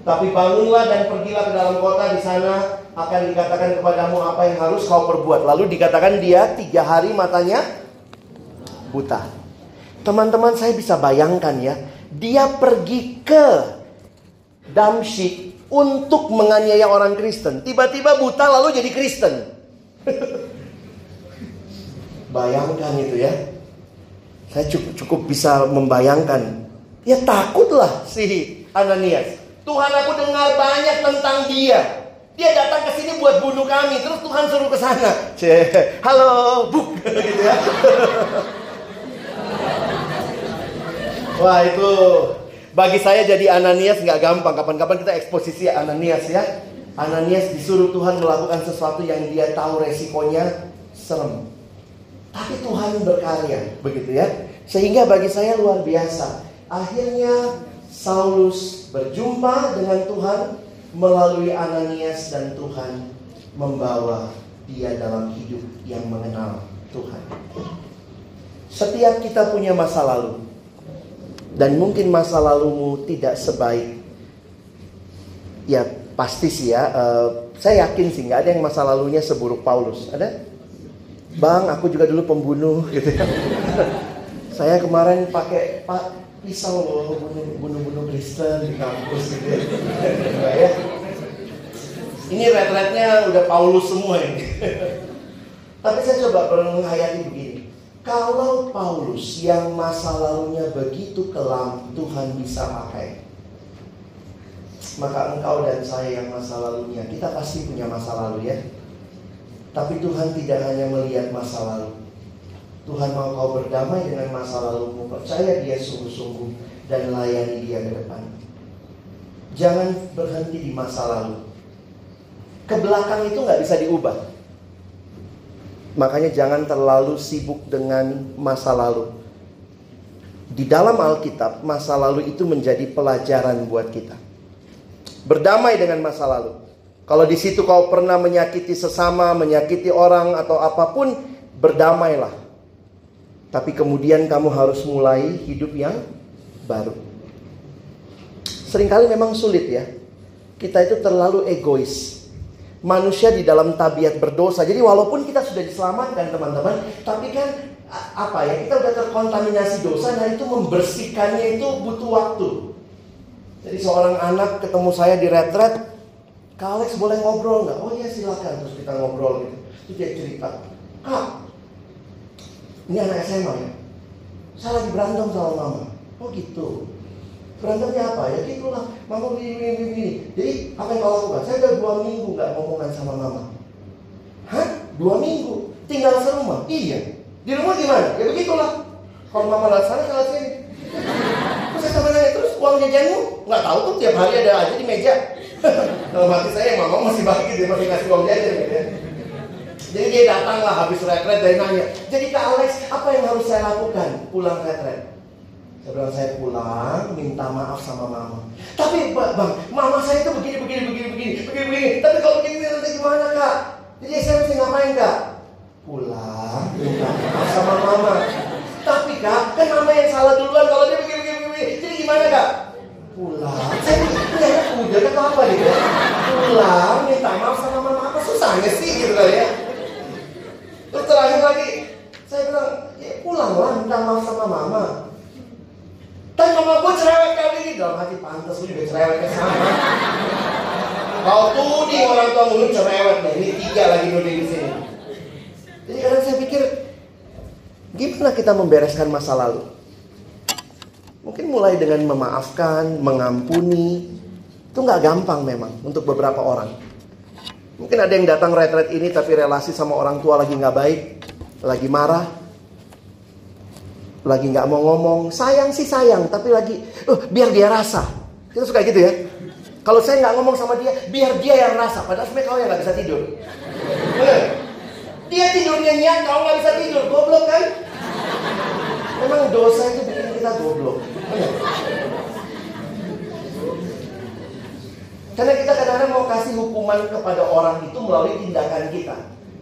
Tapi bangunlah dan pergilah ke dalam kota di sana akan dikatakan kepadamu apa yang harus kau perbuat. Lalu dikatakan dia tiga hari matanya buta. Teman-teman saya bisa bayangkan ya, dia pergi ke Damsyik untuk menganiaya orang Kristen. Tiba-tiba buta lalu jadi Kristen. Bayangkan itu ya. Saya cukup, cukup bisa membayangkan. Ya takutlah si Ananias. Tuhan aku dengar banyak tentang dia. Dia datang ke sini buat bunuh kami, terus Tuhan suruh ke sana. Halo, buk gitu ya. Wah itu bagi saya jadi Ananias nggak gampang. Kapan-kapan kita eksposisi Ananias ya. Ananias disuruh Tuhan melakukan sesuatu yang dia tahu resikonya serem. Tapi Tuhan berkarya, begitu ya. Sehingga bagi saya luar biasa. Akhirnya Saulus berjumpa dengan Tuhan melalui Ananias dan Tuhan membawa dia dalam hidup yang mengenal Tuhan. Setiap kita punya masa lalu dan mungkin masa lalumu tidak sebaik ya pasti sih ya uh, saya yakin sih nggak ada yang masa lalunya seburuk Paulus ada bang aku juga dulu pembunuh gitu ya saya kemarin pakai pak pisau loh bunuh-bunuh Kristen di kampus gitu ya. Ini red-rednya udah Paulus semua ini. Tapi saya coba menghayati begini. Kalau Paulus yang masa lalunya begitu kelam Tuhan bisa pakai. Maka engkau dan saya yang masa lalunya, kita pasti punya masa lalu ya. Tapi Tuhan tidak hanya melihat masa lalu, Tuhan mau kau berdamai dengan masa lalumu. Percaya dia sungguh-sungguh dan layani dia ke depan. Jangan berhenti di masa lalu. Ke belakang itu nggak bisa diubah. Makanya jangan terlalu sibuk dengan masa lalu. Di dalam Alkitab, masa lalu itu menjadi pelajaran buat kita. Berdamai dengan masa lalu. Kalau di situ kau pernah menyakiti sesama, menyakiti orang atau apa pun, berdamailah tapi kemudian kamu harus mulai hidup yang baru. Seringkali memang sulit ya. Kita itu terlalu egois. Manusia di dalam tabiat berdosa. Jadi walaupun kita sudah diselamatkan teman-teman, tapi kan apa ya kita udah terkontaminasi dosa nah itu membersihkannya itu butuh waktu. Jadi seorang anak ketemu saya di retret, Kak Alex boleh ngobrol nggak? Oh iya silakan terus kita ngobrol gitu. Terus dia cerita, Kak ini anak SMA ya. Saya lagi berantem sama mama. Oh gitu. Berantemnya apa? Ya gitulah. Mama begini, begini, begini. Jadi apa yang kau lakukan? Saya udah dua minggu nggak ngomongan sama mama. Hah? Dua minggu. Tinggal serumah. Iya. Di rumah gimana? Ya begitulah. Kalau mama lewat sana, saya sini. Terus saya sama nanya, terus uang jajanmu? Nggak tahu tuh, tiap hari ada aja di meja. Kalau mati saya, mama masih bagi, dia masih ngasih uang jajan gitu ya. Jadi dia datang lah habis retret dan nanya, jadi Kak Alex, apa yang harus saya lakukan pulang retret? Saya bilang saya pulang, minta maaf sama mama. Tapi bang, mama saya itu begini, begini, begini, begini, begini, begini. Tapi kalau begini nanti gimana kak? Jadi saya mesti ngapain kak? Pulang, minta maaf sama mama. Tapi kak, kan mama yang salah duluan kalau dia begini, begini, begini. Jadi gimana kak? Pulang. Saya ini kuda atau apa gitu? Pulang, minta maaf sama mama. Apa susahnya sih gitu kali ya? Terus terakhir lagi, saya bilang, ya pulanglah minta maaf sama mama. Tapi mama gue cerewet kali ini dalam hati pantas lu juga cerewetnya sama. Kau tuding orang tua mulut cerewet nih. Ini tiga lagi nuding di sini. Jadi kadang saya pikir Gimana kita membereskan masa lalu? Mungkin mulai dengan memaafkan, mengampuni. Itu nggak gampang memang untuk beberapa orang. Mungkin ada yang datang retret ini tapi relasi sama orang tua lagi nggak baik, lagi marah, lagi nggak mau ngomong. Sayang sih sayang, tapi lagi, uh, biar dia rasa. Kita suka gitu ya. Kalau saya nggak ngomong sama dia, biar dia yang rasa. Padahal sebenarnya kau yang nggak bisa tidur. Dia tidurnya nyak, kau nggak bisa tidur. Goblok kan? Memang dosa itu bikin kita goblok. Karena kita kadang-kadang mau kasih hukuman kepada orang itu melalui tindakan kita.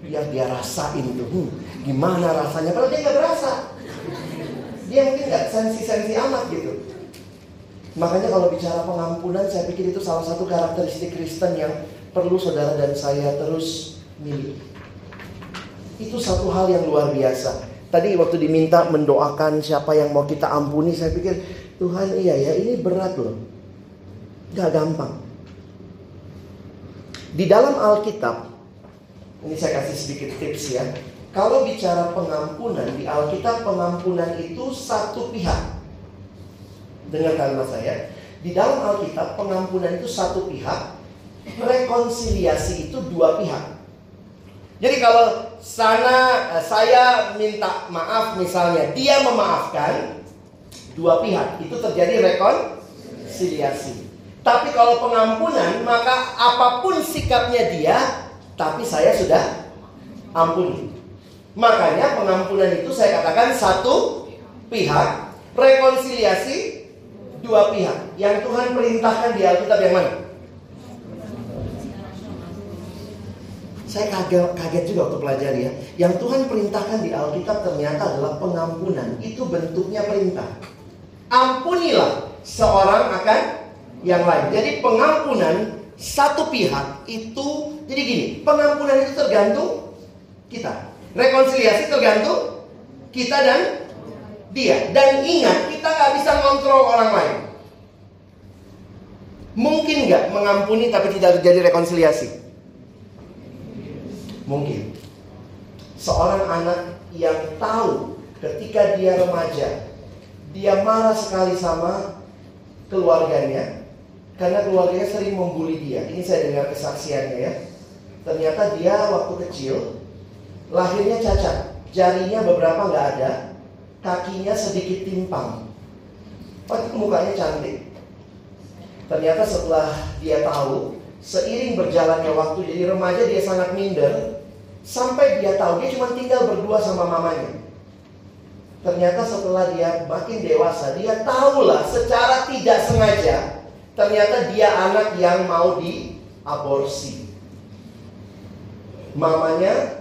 Biar dia rasain itu. Hmm, gimana rasanya? Padahal dia nggak berasa. Dia mungkin nggak sensi-sensi amat gitu. Makanya kalau bicara pengampunan, saya pikir itu salah satu karakteristik Kristen yang perlu saudara dan saya terus miliki. Itu satu hal yang luar biasa. Tadi waktu diminta mendoakan siapa yang mau kita ampuni, saya pikir Tuhan iya ya ini berat loh. Gak gampang. Di dalam Alkitab, ini saya kasih sedikit tips ya. Kalau bicara pengampunan, di Alkitab pengampunan itu satu pihak. Dengar kalimat saya. Di dalam Alkitab pengampunan itu satu pihak, rekonsiliasi itu dua pihak. Jadi kalau sana eh, saya minta maaf misalnya, dia memaafkan dua pihak, itu terjadi rekonsiliasi. Tapi kalau pengampunan, maka apa pun sikapnya dia, tapi saya sudah ampuni. Makanya pengampunan itu saya katakan satu pihak, rekonsiliasi dua pihak. Yang Tuhan perintahkan di Alkitab yang mana? Saya kaget, kaget juga waktu pelajari ya. Yang Tuhan perintahkan di Alkitab ternyata adalah pengampunan. Itu bentuknya perintah. Ampunilah seorang akan yang lain. Jadi pengampunan satu pihak itu jadi gini, pengampunan itu tergantung kita. Rekonsiliasi tergantung kita dan dia. Dan ingat, kita nggak bisa kontrol orang lain. Mungkin nggak mengampuni tapi tidak terjadi rekonsiliasi? Mungkin. Seorang anak yang tahu ketika dia remaja, dia marah sekali sama keluarganya, karena keluarganya sering membuli dia. Ini saya dengar kesaksiannya ya. Ternyata dia waktu kecil lahirnya cacat, jarinya beberapa nggak ada, kakinya sedikit timpang. Itu mukanya cantik. Ternyata setelah dia tahu, seiring berjalannya waktu jadi remaja dia sangat minder, sampai dia tahu dia cuma tinggal berdua sama mamanya. Ternyata setelah dia makin dewasa, dia tahulah secara tidak sengaja Ternyata dia anak yang mau diaborsi. Mamanya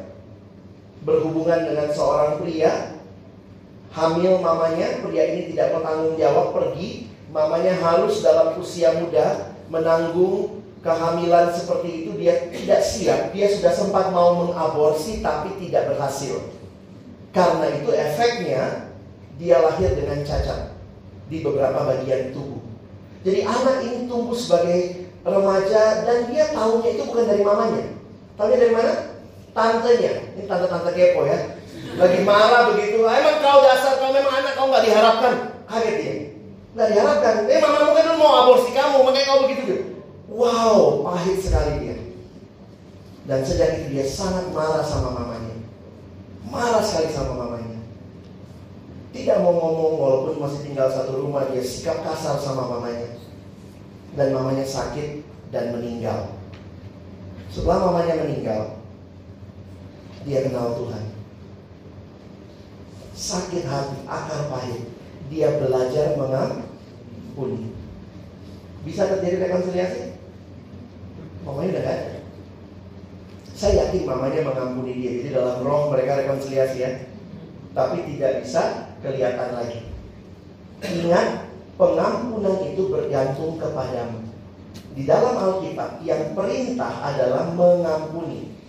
berhubungan dengan seorang pria, hamil mamanya, pria ini tidak bertanggung jawab pergi, mamanya harus dalam usia muda menanggung kehamilan seperti itu dia tidak siap. Dia sudah sempat mau mengaborsi tapi tidak berhasil. Karena itu efeknya dia lahir dengan cacat di beberapa bagian tubuh. Jadi anak ini tumbuh sebagai remaja dan dia tahunya itu bukan dari mamanya. Tahunya dari mana? Tantenya. Ini tante-tante kepo ya. Lagi marah begitu. Emang kau dasar kau memang anak kau nggak diharapkan. Kaget dia. Nggak diharapkan. Eh mamamu kan mau aborsi kamu makanya kau begitu gitu. Wow, pahit sekali dia. Dan sejak itu dia sangat marah sama mamanya. Marah sekali sama mamanya. Tidak mau ngomong walaupun masih tinggal satu rumah dia sikap kasar sama mamanya. Dan mamanya sakit dan meninggal. Setelah mamanya meninggal, dia kenal Tuhan. Sakit hati, akar pahit. Dia belajar mengampuni. Bisa terjadi rekonsiliasi? Mamanya udah ada. Saya yakin mamanya mengampuni dia. Jadi dalam roh mereka rekonsiliasi ya. Tapi tidak bisa kelihatan lagi. Ingat, pengampunan itu bergantung kepadamu. Di dalam Alkitab yang perintah adalah mengampuni.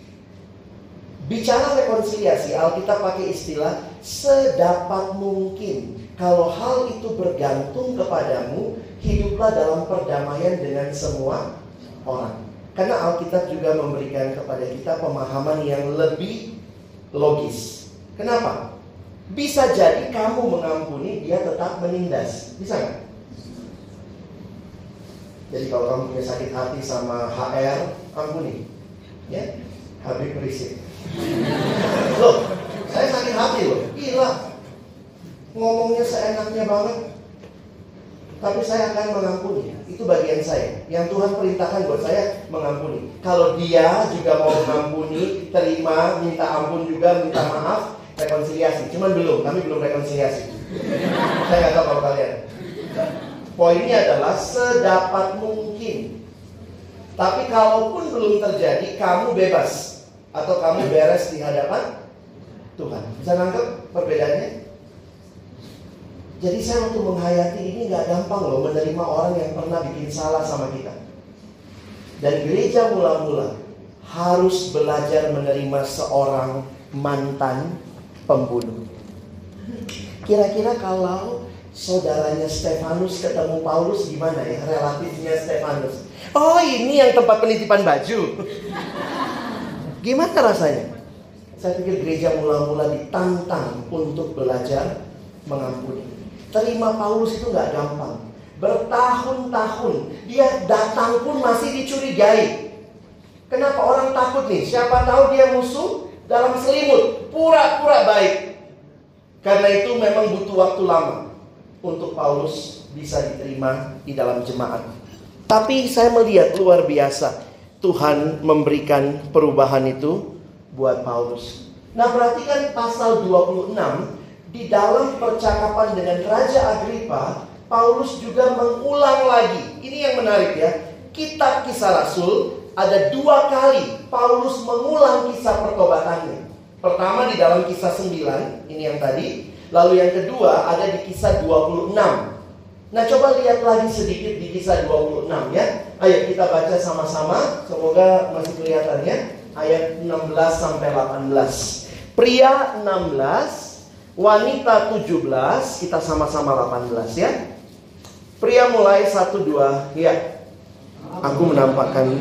Bicara rekonsiliasi, Alkitab pakai istilah sedapat mungkin. Kalau hal itu bergantung kepadamu, hiduplah dalam perdamaian dengan semua orang. Karena Alkitab juga memberikan kepada kita pemahaman yang lebih logis. Kenapa? Bisa jadi kamu mengampuni, dia tetap menindas. Bisa nggak? Jadi kalau kamu punya sakit hati sama HR, ampuni. Ya, Habib berisik. Loh, saya sakit hati loh. Gila. Ngomongnya seenaknya banget. Tapi saya akan mengampuni. Itu bagian saya. Yang Tuhan perintahkan buat saya mengampuni. Kalau dia juga mau mengampuni, terima, minta ampun juga, minta maaf, rekonsiliasi. Cuman belum, kami belum rekonsiliasi. saya nggak tahu kalau kalian. Poinnya adalah sedapat mungkin. Tapi kalaupun belum terjadi, kamu bebas atau kamu beres di hadapan Tuhan. Bisa nangkep perbedaannya? Jadi saya waktu menghayati ini nggak gampang loh menerima orang yang pernah bikin salah sama kita. Dan gereja mula-mula harus belajar menerima seorang mantan pembunuh. Kira-kira kalau saudaranya Stefanus ketemu Paulus gimana ya relatifnya Stefanus? Oh ini yang tempat penitipan baju. Gimana rasanya? Saya pikir gereja mula-mula ditantang untuk belajar mengampuni. Terima Paulus itu nggak gampang. Bertahun-tahun dia datang pun masih dicurigai. Kenapa orang takut nih? Siapa tahu dia musuh dalam selimut, pura-pura baik. Karena itu memang butuh waktu lama untuk Paulus bisa diterima di dalam jemaat. Tapi saya melihat luar biasa Tuhan memberikan perubahan itu buat Paulus. Nah, perhatikan pasal 26 di dalam percakapan dengan Raja Agripa, Paulus juga mengulang lagi. Ini yang menarik ya. Kitab Kisah Rasul ada dua kali Paulus mengulang kisah pertobatannya. Pertama di dalam kisah 9, ini yang tadi. Lalu yang kedua ada di kisah 26. Nah coba lihat lagi sedikit di kisah 26 ya. Ayo kita baca sama-sama. Semoga masih kelihatan ya. Ayat 16 sampai 18. Pria 16 Wanita 17, kita sama-sama 18 ya. Pria mulai 1 2, ya. Aku menampakkan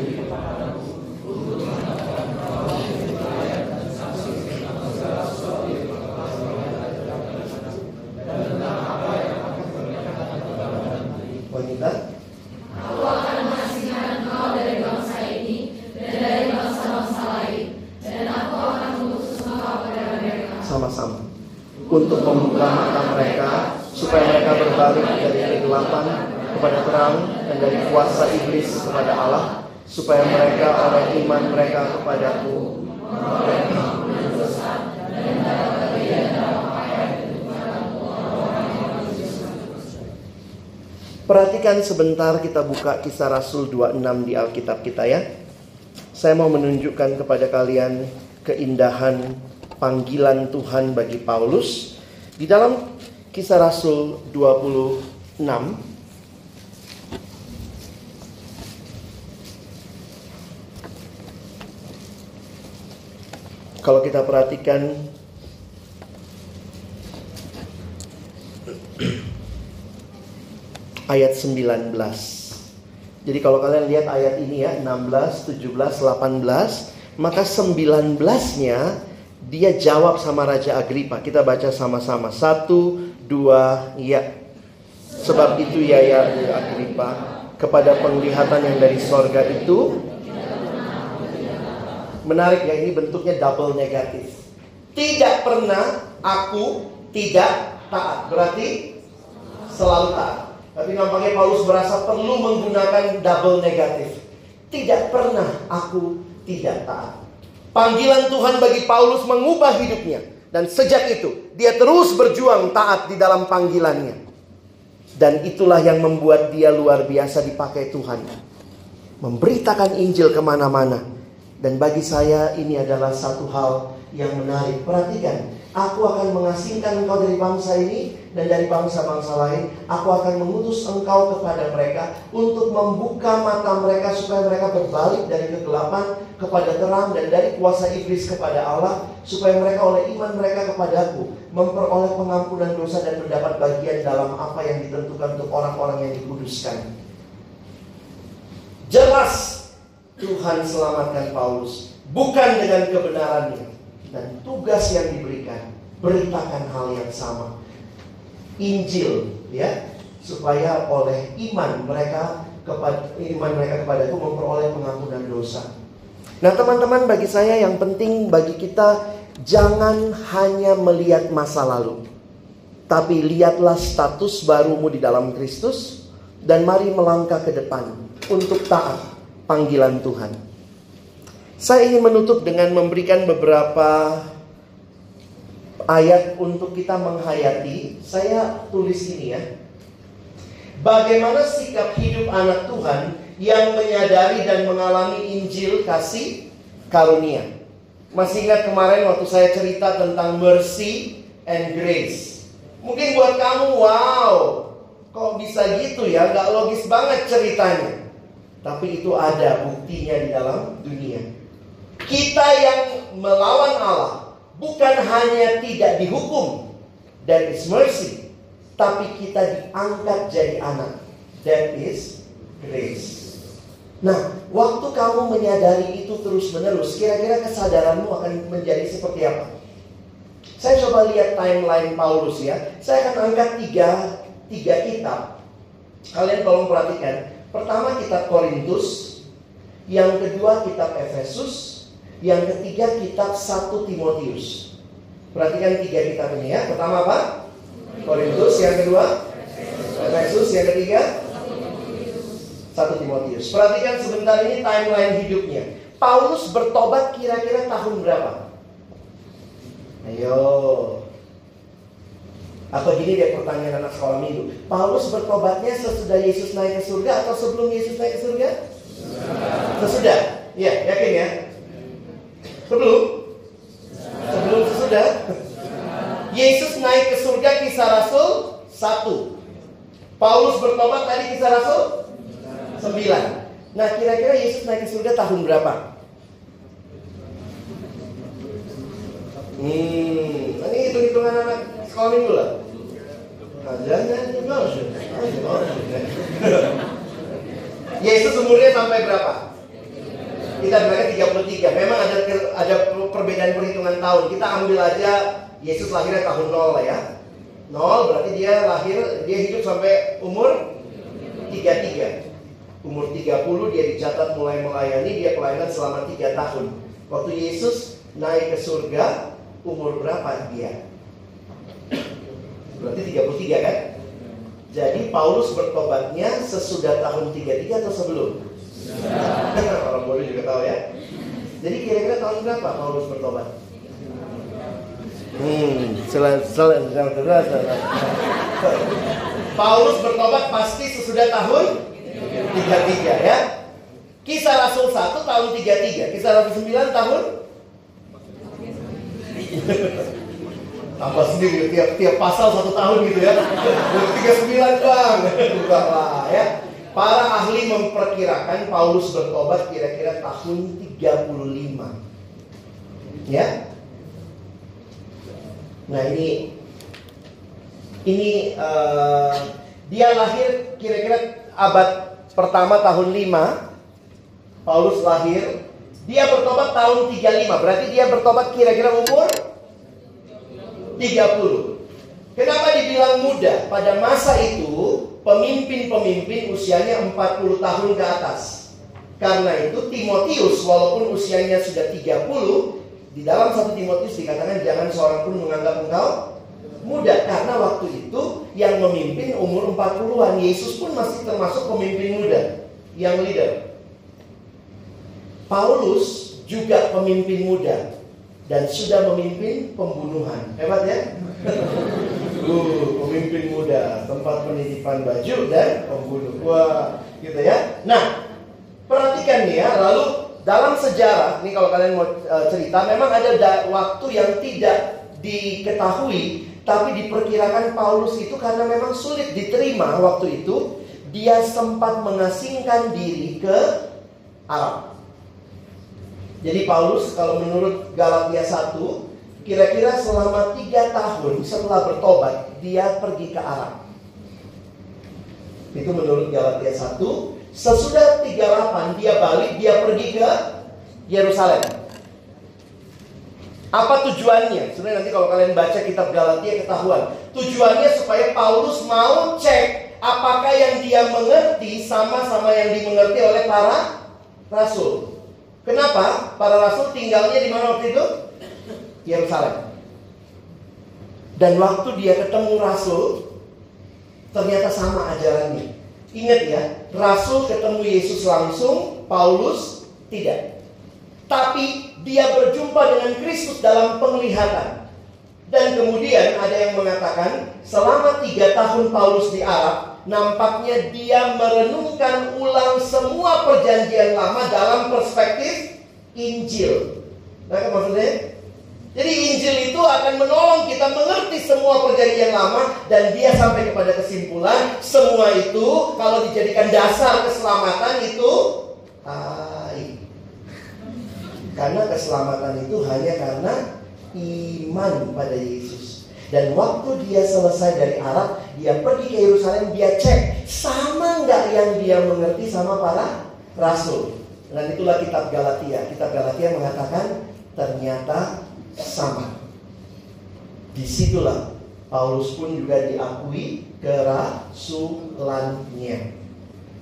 untuk membuka mata mereka supaya mereka berbalik dari kegelapan kepada terang dan dari kuasa iblis kepada Allah supaya mereka oleh iman mereka kepadaku Perhatikan sebentar kita buka kisah Rasul 26 di Alkitab kita ya. Saya mau menunjukkan kepada kalian keindahan panggilan Tuhan bagi Paulus di dalam Kisah Rasul 26 Kalau kita perhatikan ayat 19. Jadi kalau kalian lihat ayat ini ya 16, 17, 18, maka 19-nya dia jawab sama Raja Agripa. Kita baca sama-sama. Satu, dua, ya. Sebab itu ya ya Agripa. Kepada penglihatan yang dari sorga itu. Menarik ya ini bentuknya double negatif. Tidak pernah aku tidak taat. Berarti selalu taat. Tapi nampaknya Paulus merasa perlu menggunakan double negatif. Tidak pernah aku tidak taat. Panggilan Tuhan bagi Paulus mengubah hidupnya. Dan sejak itu, dia terus berjuang taat di dalam panggilannya. Dan itulah yang membuat dia luar biasa dipakai Tuhan. Memberitakan Injil ke mana-mana. Dan bagi saya ini adalah satu hal yang menarik. Perhatikan, Aku akan mengasingkan engkau dari bangsa ini dan dari bangsa-bangsa lain. Aku akan mengutus engkau kepada mereka untuk membuka mata mereka supaya mereka berbalik dari kegelapan kepada terang dan dari kuasa iblis kepada Allah supaya mereka oleh iman mereka kepadaku memperoleh pengampunan dosa dan mendapat bagian dalam apa yang ditentukan untuk orang-orang yang dikuduskan. Jelas Tuhan selamatkan Paulus bukan dengan kebenarannya dan tugas yang diberikan beritakan hal yang sama. Injil ya supaya oleh iman mereka kepada iman mereka kepada itu memperoleh pengampunan dosa. Nah, teman-teman bagi saya yang penting bagi kita jangan hanya melihat masa lalu. Tapi lihatlah status barumu di dalam Kristus dan mari melangkah ke depan untuk taat panggilan Tuhan. Saya ingin menutup dengan memberikan beberapa ayat untuk kita menghayati. Saya tulis ini ya. Bagaimana sikap hidup anak Tuhan yang menyadari dan mengalami Injil kasih karunia. Masih ingat kemarin waktu saya cerita tentang mercy and grace. Mungkin buat kamu, wow, kok bisa gitu ya? Gak logis banget ceritanya. Tapi itu ada buktinya di dalam dunia. Kita yang melawan Allah bukan hanya tidak dihukum that is mercy, tapi kita diangkat jadi anak that is grace. Nah, waktu kamu menyadari itu terus-menerus, kira-kira kesadaranmu akan menjadi seperti apa? Saya coba lihat timeline Paulus ya. Saya akan angkat tiga, tiga kitab. Kalian tolong perhatikan. Pertama kitab Korintus, yang kedua kitab Efesus, yang ketiga kitab 1 Timotius. Perhatikan tiga kitab ini ya. Pertama apa? Korintus, yang kedua Efesus, yang ketiga 1 Timotius. Perhatikan sebentar ini timeline hidupnya. Paulus bertobat kira-kira tahun berapa? Ayo. Atau gini deh pertanyaan anak sekolah minggu. Paulus bertobatnya sesudah Yesus naik ke surga atau sebelum Yesus naik ke surga? Sesudah. Ya, yakin ya? Sebelum? Sebelum sesudah? Yesus naik ke surga kisah Rasul 1. Paulus bertobat tadi kisah Rasul 9. Nah kira-kira Yesus naik ke surga tahun berapa? Hmm, ini hitung-hitungan anak minggu lah. Kajiannya juga Yesus umurnya sampai berapa? kita bilangnya 33. Memang ada ada perbedaan perhitungan tahun. Kita ambil aja Yesus lahirnya tahun 0 lah ya. 0 berarti dia lahir, dia hidup sampai umur 33. Umur 30 dia dicatat mulai melayani, dia pelayanan selama 3 tahun. Waktu Yesus naik ke surga, umur berapa dia? Berarti 33 kan? Jadi Paulus bertobatnya sesudah tahun 33 atau sebelum? Orang bodoh juga tahu ya. Jadi kira-kira tahun berapa Paulus bertobat? Hmm, sel sel Paulus bertobat pasti sesudah tahun 33 ya. Kisah Rasul 1 tahun 33, Kisah Rasul 9 tahun tambah sendiri tiap tiap pasal satu tahun gitu ya. 39 bang, bukan lah ya. Para ahli memperkirakan Paulus bertobat kira-kira tahun 35. Ya. Nah, ini ini uh, dia lahir kira-kira abad pertama tahun 5. Paulus lahir, dia bertobat tahun 35. Berarti dia bertobat kira-kira umur 30. Kenapa dibilang muda? Pada masa itu pemimpin-pemimpin usianya 40 tahun ke atas. Karena itu Timotius walaupun usianya sudah 30 di dalam satu Timotius dikatakan jangan seorang pun menganggap engkau muda karena waktu itu yang memimpin umur 40-an Yesus pun masih termasuk pemimpin muda yang leader. Paulus juga pemimpin muda dan sudah memimpin pembunuhan. Hebat ya? uh, pemimpin muda, tempat penitipan baju dan pembunuh. Wah, gitu ya. Nah, perhatikan nih ya, lalu dalam sejarah, ini kalau kalian mau uh, cerita, memang ada waktu yang tidak diketahui, tapi diperkirakan Paulus itu karena memang sulit diterima waktu itu, dia sempat mengasingkan diri ke Arab. Jadi Paulus kalau menurut Galatia 1 Kira-kira selama tiga tahun setelah bertobat Dia pergi ke Arab. Itu menurut Galatia 1 Sesudah 38 dia balik Dia pergi ke Yerusalem. Apa tujuannya? Sebenarnya nanti kalau kalian baca kitab Galatia ketahuan. Tujuannya supaya Paulus mau cek Apakah yang dia mengerti Sama-sama yang dimengerti oleh para Rasul Kenapa? Para rasul tinggalnya di mana waktu itu? Yerusalem. Dan waktu dia ketemu rasul, ternyata sama ajarannya. Ingat ya, rasul ketemu Yesus langsung, Paulus tidak. Tapi dia berjumpa dengan Kristus dalam penglihatan. Dan kemudian ada yang mengatakan selama tiga tahun Paulus di Arab, nampaknya dia merenungkan ulang semua perjanjian lama dalam perspektif Injil. Nah, maksudnya? Jadi Injil itu akan menolong kita mengerti semua perjanjian lama dan dia sampai kepada kesimpulan semua itu kalau dijadikan dasar keselamatan itu hai. Karena keselamatan itu hanya karena iman pada Yesus. Dan waktu dia selesai dari Arab, dia pergi ke Yerusalem, dia cek sama nggak yang dia mengerti sama para rasul. Dan itulah kitab Galatia. Kitab Galatia mengatakan ternyata sama. Di situlah Paulus pun juga diakui kerasulannya.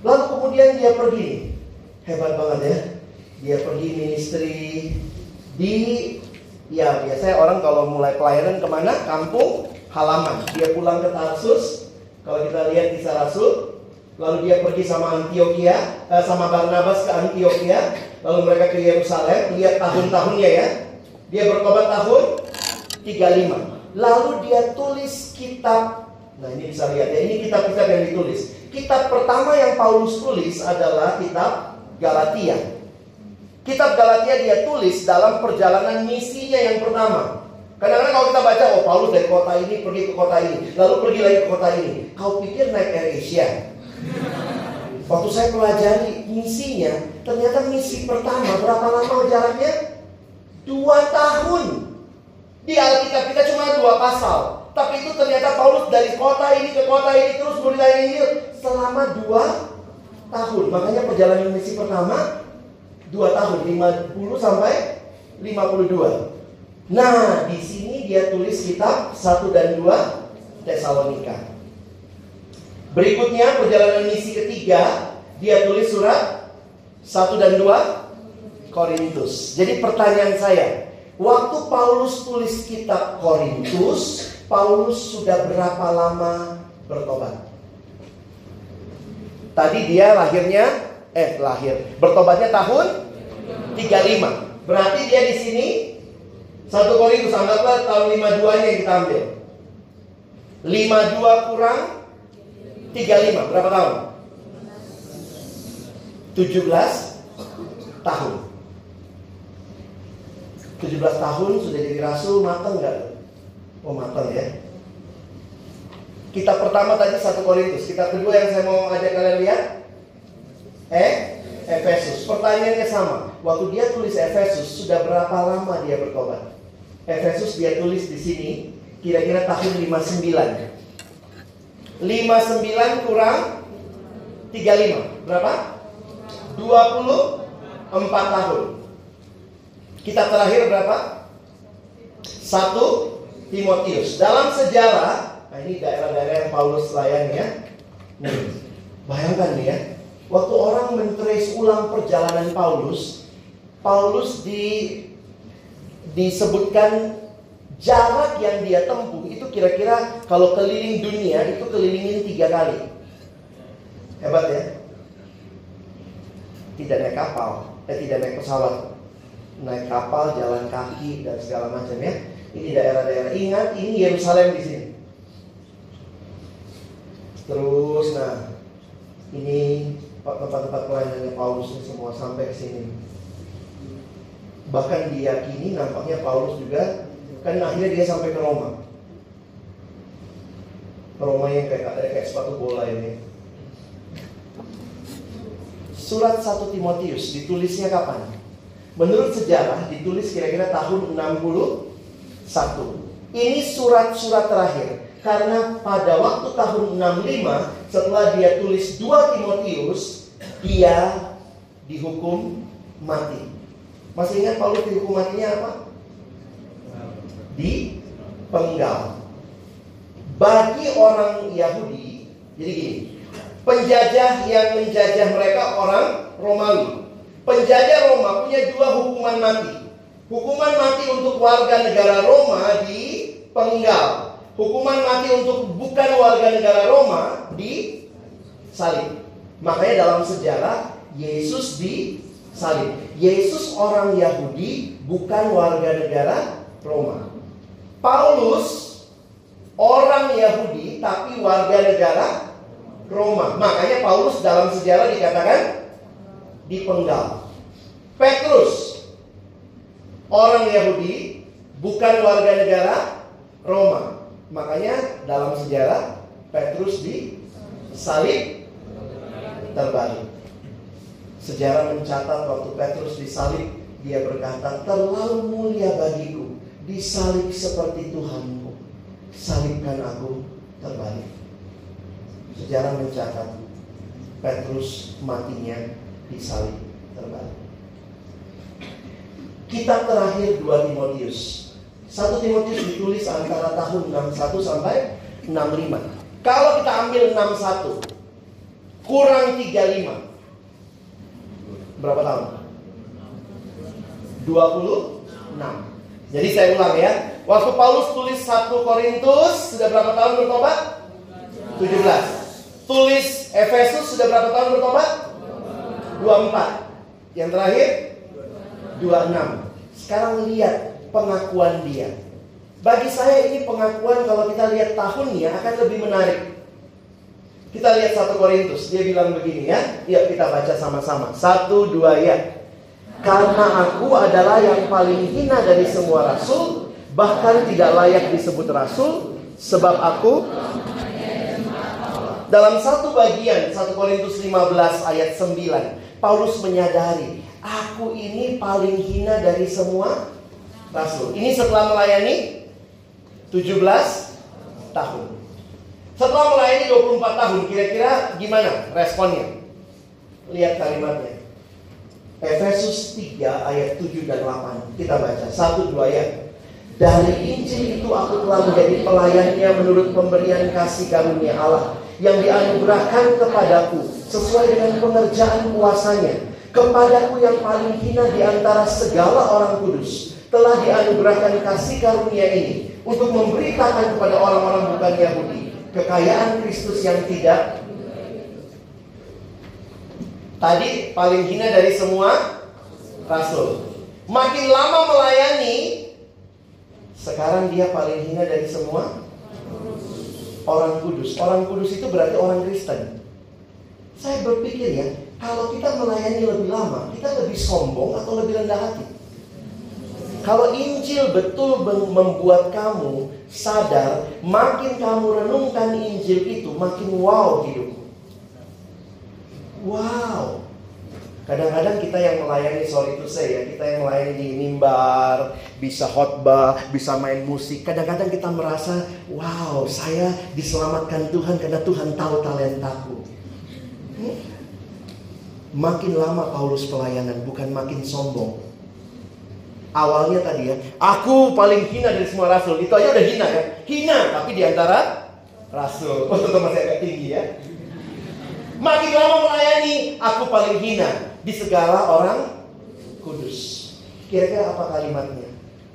Lalu kemudian dia pergi. Hebat banget ya. Dia pergi ministry di Ya biasanya orang kalau mulai pelayanan ke mana? Kampung halaman. Dia pulang ke Tarsus. Kalau kita lihat kisah Rasul, lalu dia pergi sama Antioquia, eh, sama Barnabas ke Antioquia, lalu mereka ke Yerusalem. Lihat tahun-tahunnya ya. Dia bertobat tahun 35. Lalu dia tulis kitab. Nah ini bisa lihat ya. Ini kitab-kitab yang ditulis. Kitab pertama yang Paulus tulis adalah kitab Galatia. Kitab Galatia dia tulis dalam perjalanan misinya yang pertama. Kadang-kadang kalau kita baca, oh Paulus dari kota ini pergi ke kota ini, lalu pergi lagi ke kota ini. Kau pikir naik Air Asia? Waktu saya pelajari misinya, ternyata misi pertama berapa lama jaraknya? Dua tahun. Di Alkitab kita cuma dua pasal. Tapi itu ternyata Paulus dari kota ini ke kota ini terus ini selama dua tahun. Makanya perjalanan misi pertama dua tahun 50 sampai 52. Nah, di sini dia tulis kitab 1 dan 2 Tesalonika. Berikutnya perjalanan misi ketiga, dia tulis surat 1 dan 2 Korintus. Jadi pertanyaan saya, waktu Paulus tulis kitab Korintus, Paulus sudah berapa lama bertobat? Tadi dia lahirnya eh lahir. Bertobatnya tahun 35. Berarti dia di sini satu Korintus anggaplah tahun 52 nya yang kita ambil. 52 kurang 35 berapa tahun? 17 tahun. 17 tahun sudah jadi rasul matang nggak? Oh matang ya. Kita pertama tadi satu Korintus. Kita kedua yang saya mau ajak kalian lihat Eh, Efesus. Pertanyaannya sama. Waktu dia tulis Efesus, sudah berapa lama dia bertobat? Efesus dia tulis di sini kira-kira tahun 59. 59 kurang 35. Berapa? 24 tahun. Kita terakhir berapa? Satu Timotius. Dalam sejarah, nah ini daerah-daerah yang Paulus layani ya. Nih, bayangkan nih ya Waktu orang mentrace ulang perjalanan Paulus, Paulus di disebutkan jarak yang dia tempuh itu kira-kira kalau keliling dunia itu kelilingin tiga kali. Hebat ya? Tidak naik kapal, eh tidak naik pesawat, naik kapal, jalan kaki dan segala macam ya. Ini daerah-daerah. Ingat, ini Yerusalem di sini. Terus, nah, ini tempat-tempat pelayanannya Paulus ini semua sampai ke sini. Bahkan diyakini nampaknya Paulus juga kan akhirnya dia sampai ke Roma. Roma yang kayak kayak sepatu bola ini. Surat 1 Timotius ditulisnya kapan? Menurut sejarah ditulis kira-kira tahun 61. Ini surat-surat terakhir karena pada waktu tahun 65 setelah dia tulis 2 Timotius dia dihukum mati. Masih ingat Paulus dihukum matinya apa? Di penggal. Bagi orang Yahudi, jadi gini, penjajah yang menjajah mereka orang Romawi. Penjajah Roma punya dua hukuman mati. Hukuman mati untuk warga negara Roma di penggal hukuman mati untuk bukan warga negara Roma di salib. Makanya dalam sejarah Yesus di salib. Yesus orang Yahudi bukan warga negara Roma. Paulus orang Yahudi tapi warga negara Roma. Makanya Paulus dalam sejarah dikatakan dipenggal. Petrus orang Yahudi bukan warga negara Roma. Makanya dalam sejarah Petrus di terbalik. Sejarah mencatat waktu Petrus disalib, dia berkata, terlalu mulia bagiku, disalib seperti Tuhanku. Salibkan aku terbalik. Sejarah mencatat Petrus matinya disalib terbalik. Kitab terakhir 2 Timotius 1 Timotius ditulis antara tahun 61 sampai 65. Kalau kita ambil 61 kurang 35 berapa tahun? 26. Jadi saya ulang ya. Waktu Paulus tulis 1 Korintus sudah berapa tahun bertobat? 17. Tulis Efesus sudah berapa tahun bertobat? 24. Yang terakhir 26. Sekarang lihat pengakuan dia. Bagi saya ini pengakuan kalau kita lihat tahunnya akan lebih menarik. Kita lihat satu Korintus, dia bilang begini ya. Yuk kita baca sama-sama. Satu, dua ya. Karena aku adalah yang paling hina dari semua rasul, bahkan tidak layak disebut rasul, sebab aku dalam satu bagian 1 Korintus 15 ayat 9 Paulus menyadari Aku ini paling hina dari semua rasul. Ini setelah melayani 17 tahun. Setelah melayani 24 tahun, kira-kira gimana responnya? Lihat kalimatnya. Efesus 3 ayat 7 dan 8. Kita baca. Satu dua ayat. Dari Injil itu aku telah menjadi pelayannya menurut pemberian kasih karunia Allah yang dianugerahkan kepadaku sesuai dengan pengerjaan kuasanya kepadaku yang paling hina di antara segala orang kudus telah dianugerahkan kasih karunia ini untuk memberitakan kepada orang-orang bukan Yahudi kekayaan Kristus yang tidak tadi paling hina dari semua rasul. Makin lama melayani sekarang dia paling hina dari semua orang kudus. Orang kudus itu berarti orang Kristen. Saya berpikir ya, kalau kita melayani lebih lama, kita lebih sombong atau lebih rendah hati? Kalau Injil betul membuat kamu sadar, makin kamu renungkan Injil itu, makin wow hidupmu. Wow. Kadang-kadang kita yang melayani, sorry itu saya, kita yang melayani di mimbar, bisa khotbah, bisa main musik. Kadang-kadang kita merasa, wow, saya diselamatkan Tuhan karena Tuhan tahu talentaku. Hmm? Makin lama Paulus pelayanan, bukan makin sombong awalnya tadi ya, aku paling hina dari semua rasul. Itu aja udah hina ya. Hina, tapi di antara rasul. Oh, tentu masih agak tinggi ya. Makin lama melayani, aku paling hina di segala orang kudus. Kira-kira apa kalimatnya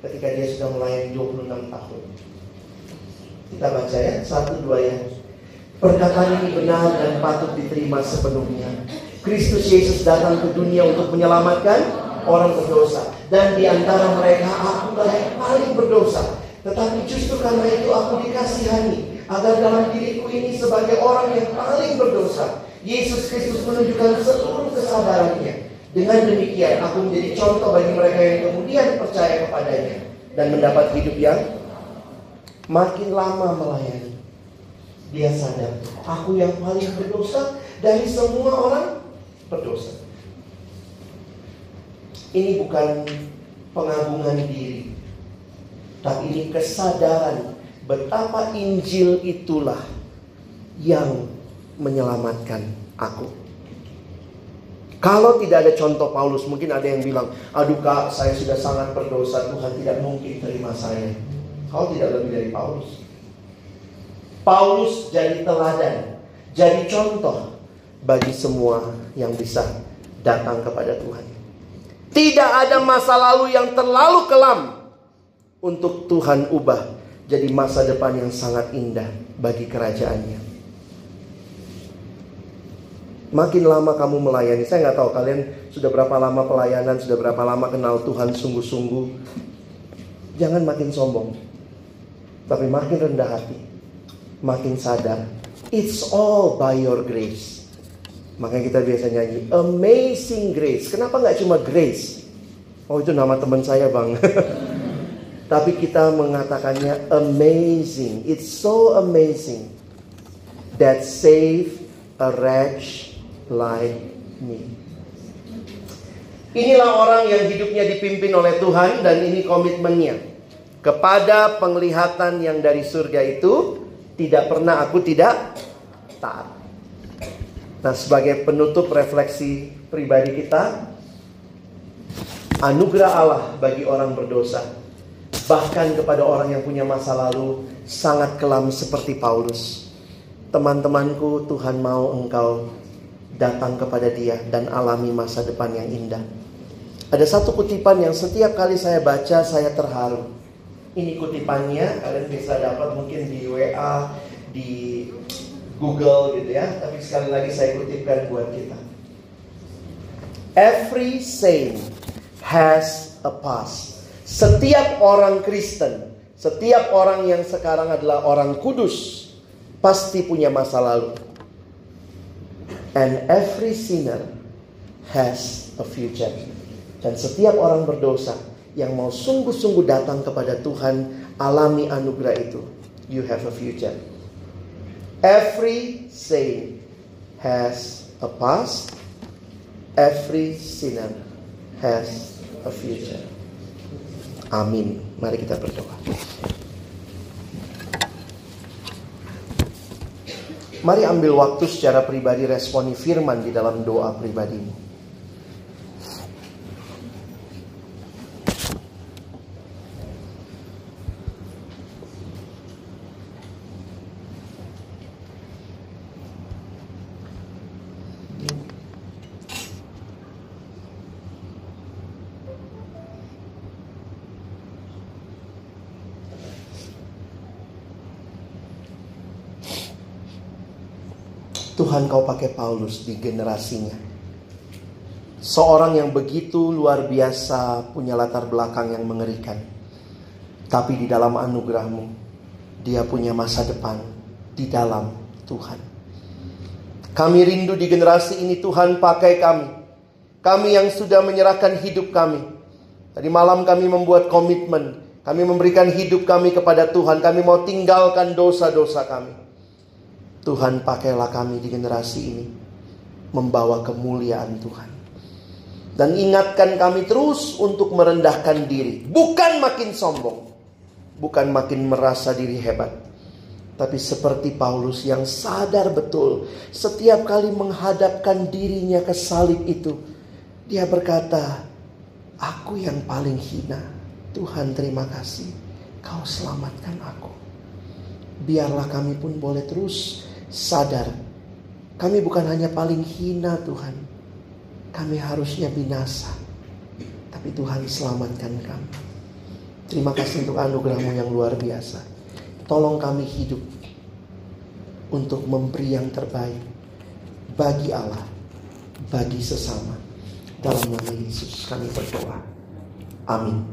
ketika dia sudah melayani 26 tahun? Kita baca ya, satu dua ya. Perkataan ini benar dan patut diterima sepenuhnya. Kristus Yesus datang ke dunia untuk menyelamatkan orang berdosa. Dan di antara mereka aku yang paling berdosa. Tetapi justru karena itu aku dikasihani. Agar dalam diriku ini sebagai orang yang paling berdosa. Yesus Kristus menunjukkan seluruh kesadarannya. Dengan demikian aku menjadi contoh bagi mereka yang kemudian percaya kepadanya. Dan mendapat hidup yang makin lama melayani. Dia sadar, aku yang paling berdosa dari semua orang berdosa. Ini bukan pengagungan diri, tapi ini kesadaran betapa Injil itulah yang menyelamatkan aku. Kalau tidak ada contoh Paulus, mungkin ada yang bilang, aduh kak, saya sudah sangat berdosa, Tuhan tidak mungkin terima saya. Kau tidak lebih dari Paulus. Paulus jadi teladan, jadi contoh bagi semua yang bisa datang kepada Tuhan. Tidak ada masa lalu yang terlalu kelam untuk Tuhan ubah jadi masa depan yang sangat indah bagi kerajaannya. Makin lama kamu melayani, saya nggak tahu kalian sudah berapa lama pelayanan, sudah berapa lama kenal Tuhan sungguh-sungguh. Jangan makin sombong, tapi makin rendah hati, makin sadar. It's all by your grace. Makanya kita biasa nyanyi Amazing Grace. Kenapa nggak cuma Grace? Oh itu nama teman saya bang. Tapi kita mengatakannya amazing. It's so amazing that save a wretch like me. Inilah orang yang hidupnya dipimpin oleh Tuhan dan ini komitmennya. Kepada penglihatan yang dari surga itu tidak pernah aku tidak taat. Nah, sebagai penutup refleksi pribadi kita, anugerah Allah bagi orang berdosa, bahkan kepada orang yang punya masa lalu sangat kelam seperti Paulus. Teman-temanku, Tuhan mau engkau datang kepada dia dan alami masa depan yang indah. Ada satu kutipan yang setiap kali saya baca saya terharu. Ini kutipannya, kalian bisa dapat mungkin di WA, di Google gitu ya. Tapi sekali lagi saya kutipkan buat kita. Every saint has a past. Setiap orang Kristen, setiap orang yang sekarang adalah orang kudus, pasti punya masa lalu. And every sinner has a future. Dan setiap orang berdosa yang mau sungguh-sungguh datang kepada Tuhan, alami anugerah itu. You have a future. Every saint has a past. Every sinner has a future. Amin. Mari kita berdoa. Mari ambil waktu secara pribadi responi firman di dalam doa pribadimu. Tuhan kau pakai Paulus di generasinya. Seorang yang begitu luar biasa punya latar belakang yang mengerikan. Tapi di dalam anugerahmu, dia punya masa depan di dalam Tuhan. Kami rindu di generasi ini Tuhan pakai kami. Kami yang sudah menyerahkan hidup kami. Tadi malam kami membuat komitmen. Kami memberikan hidup kami kepada Tuhan. Kami mau tinggalkan dosa-dosa kami. Tuhan pakailah kami di generasi ini membawa kemuliaan Tuhan. Dan ingatkan kami terus untuk merendahkan diri, bukan makin sombong, bukan makin merasa diri hebat. Tapi seperti Paulus yang sadar betul setiap kali menghadapkan dirinya ke salib itu, dia berkata, "Aku yang paling hina. Tuhan, terima kasih. Kau selamatkan aku." Biarlah kami pun boleh terus sadar kami bukan hanya paling hina Tuhan. Kami harusnya binasa. Tapi Tuhan selamatkan kami. Terima kasih untuk anugerahmu yang luar biasa. Tolong kami hidup untuk memberi yang terbaik bagi Allah, bagi sesama. Dalam nama Yesus kami berdoa. Amin.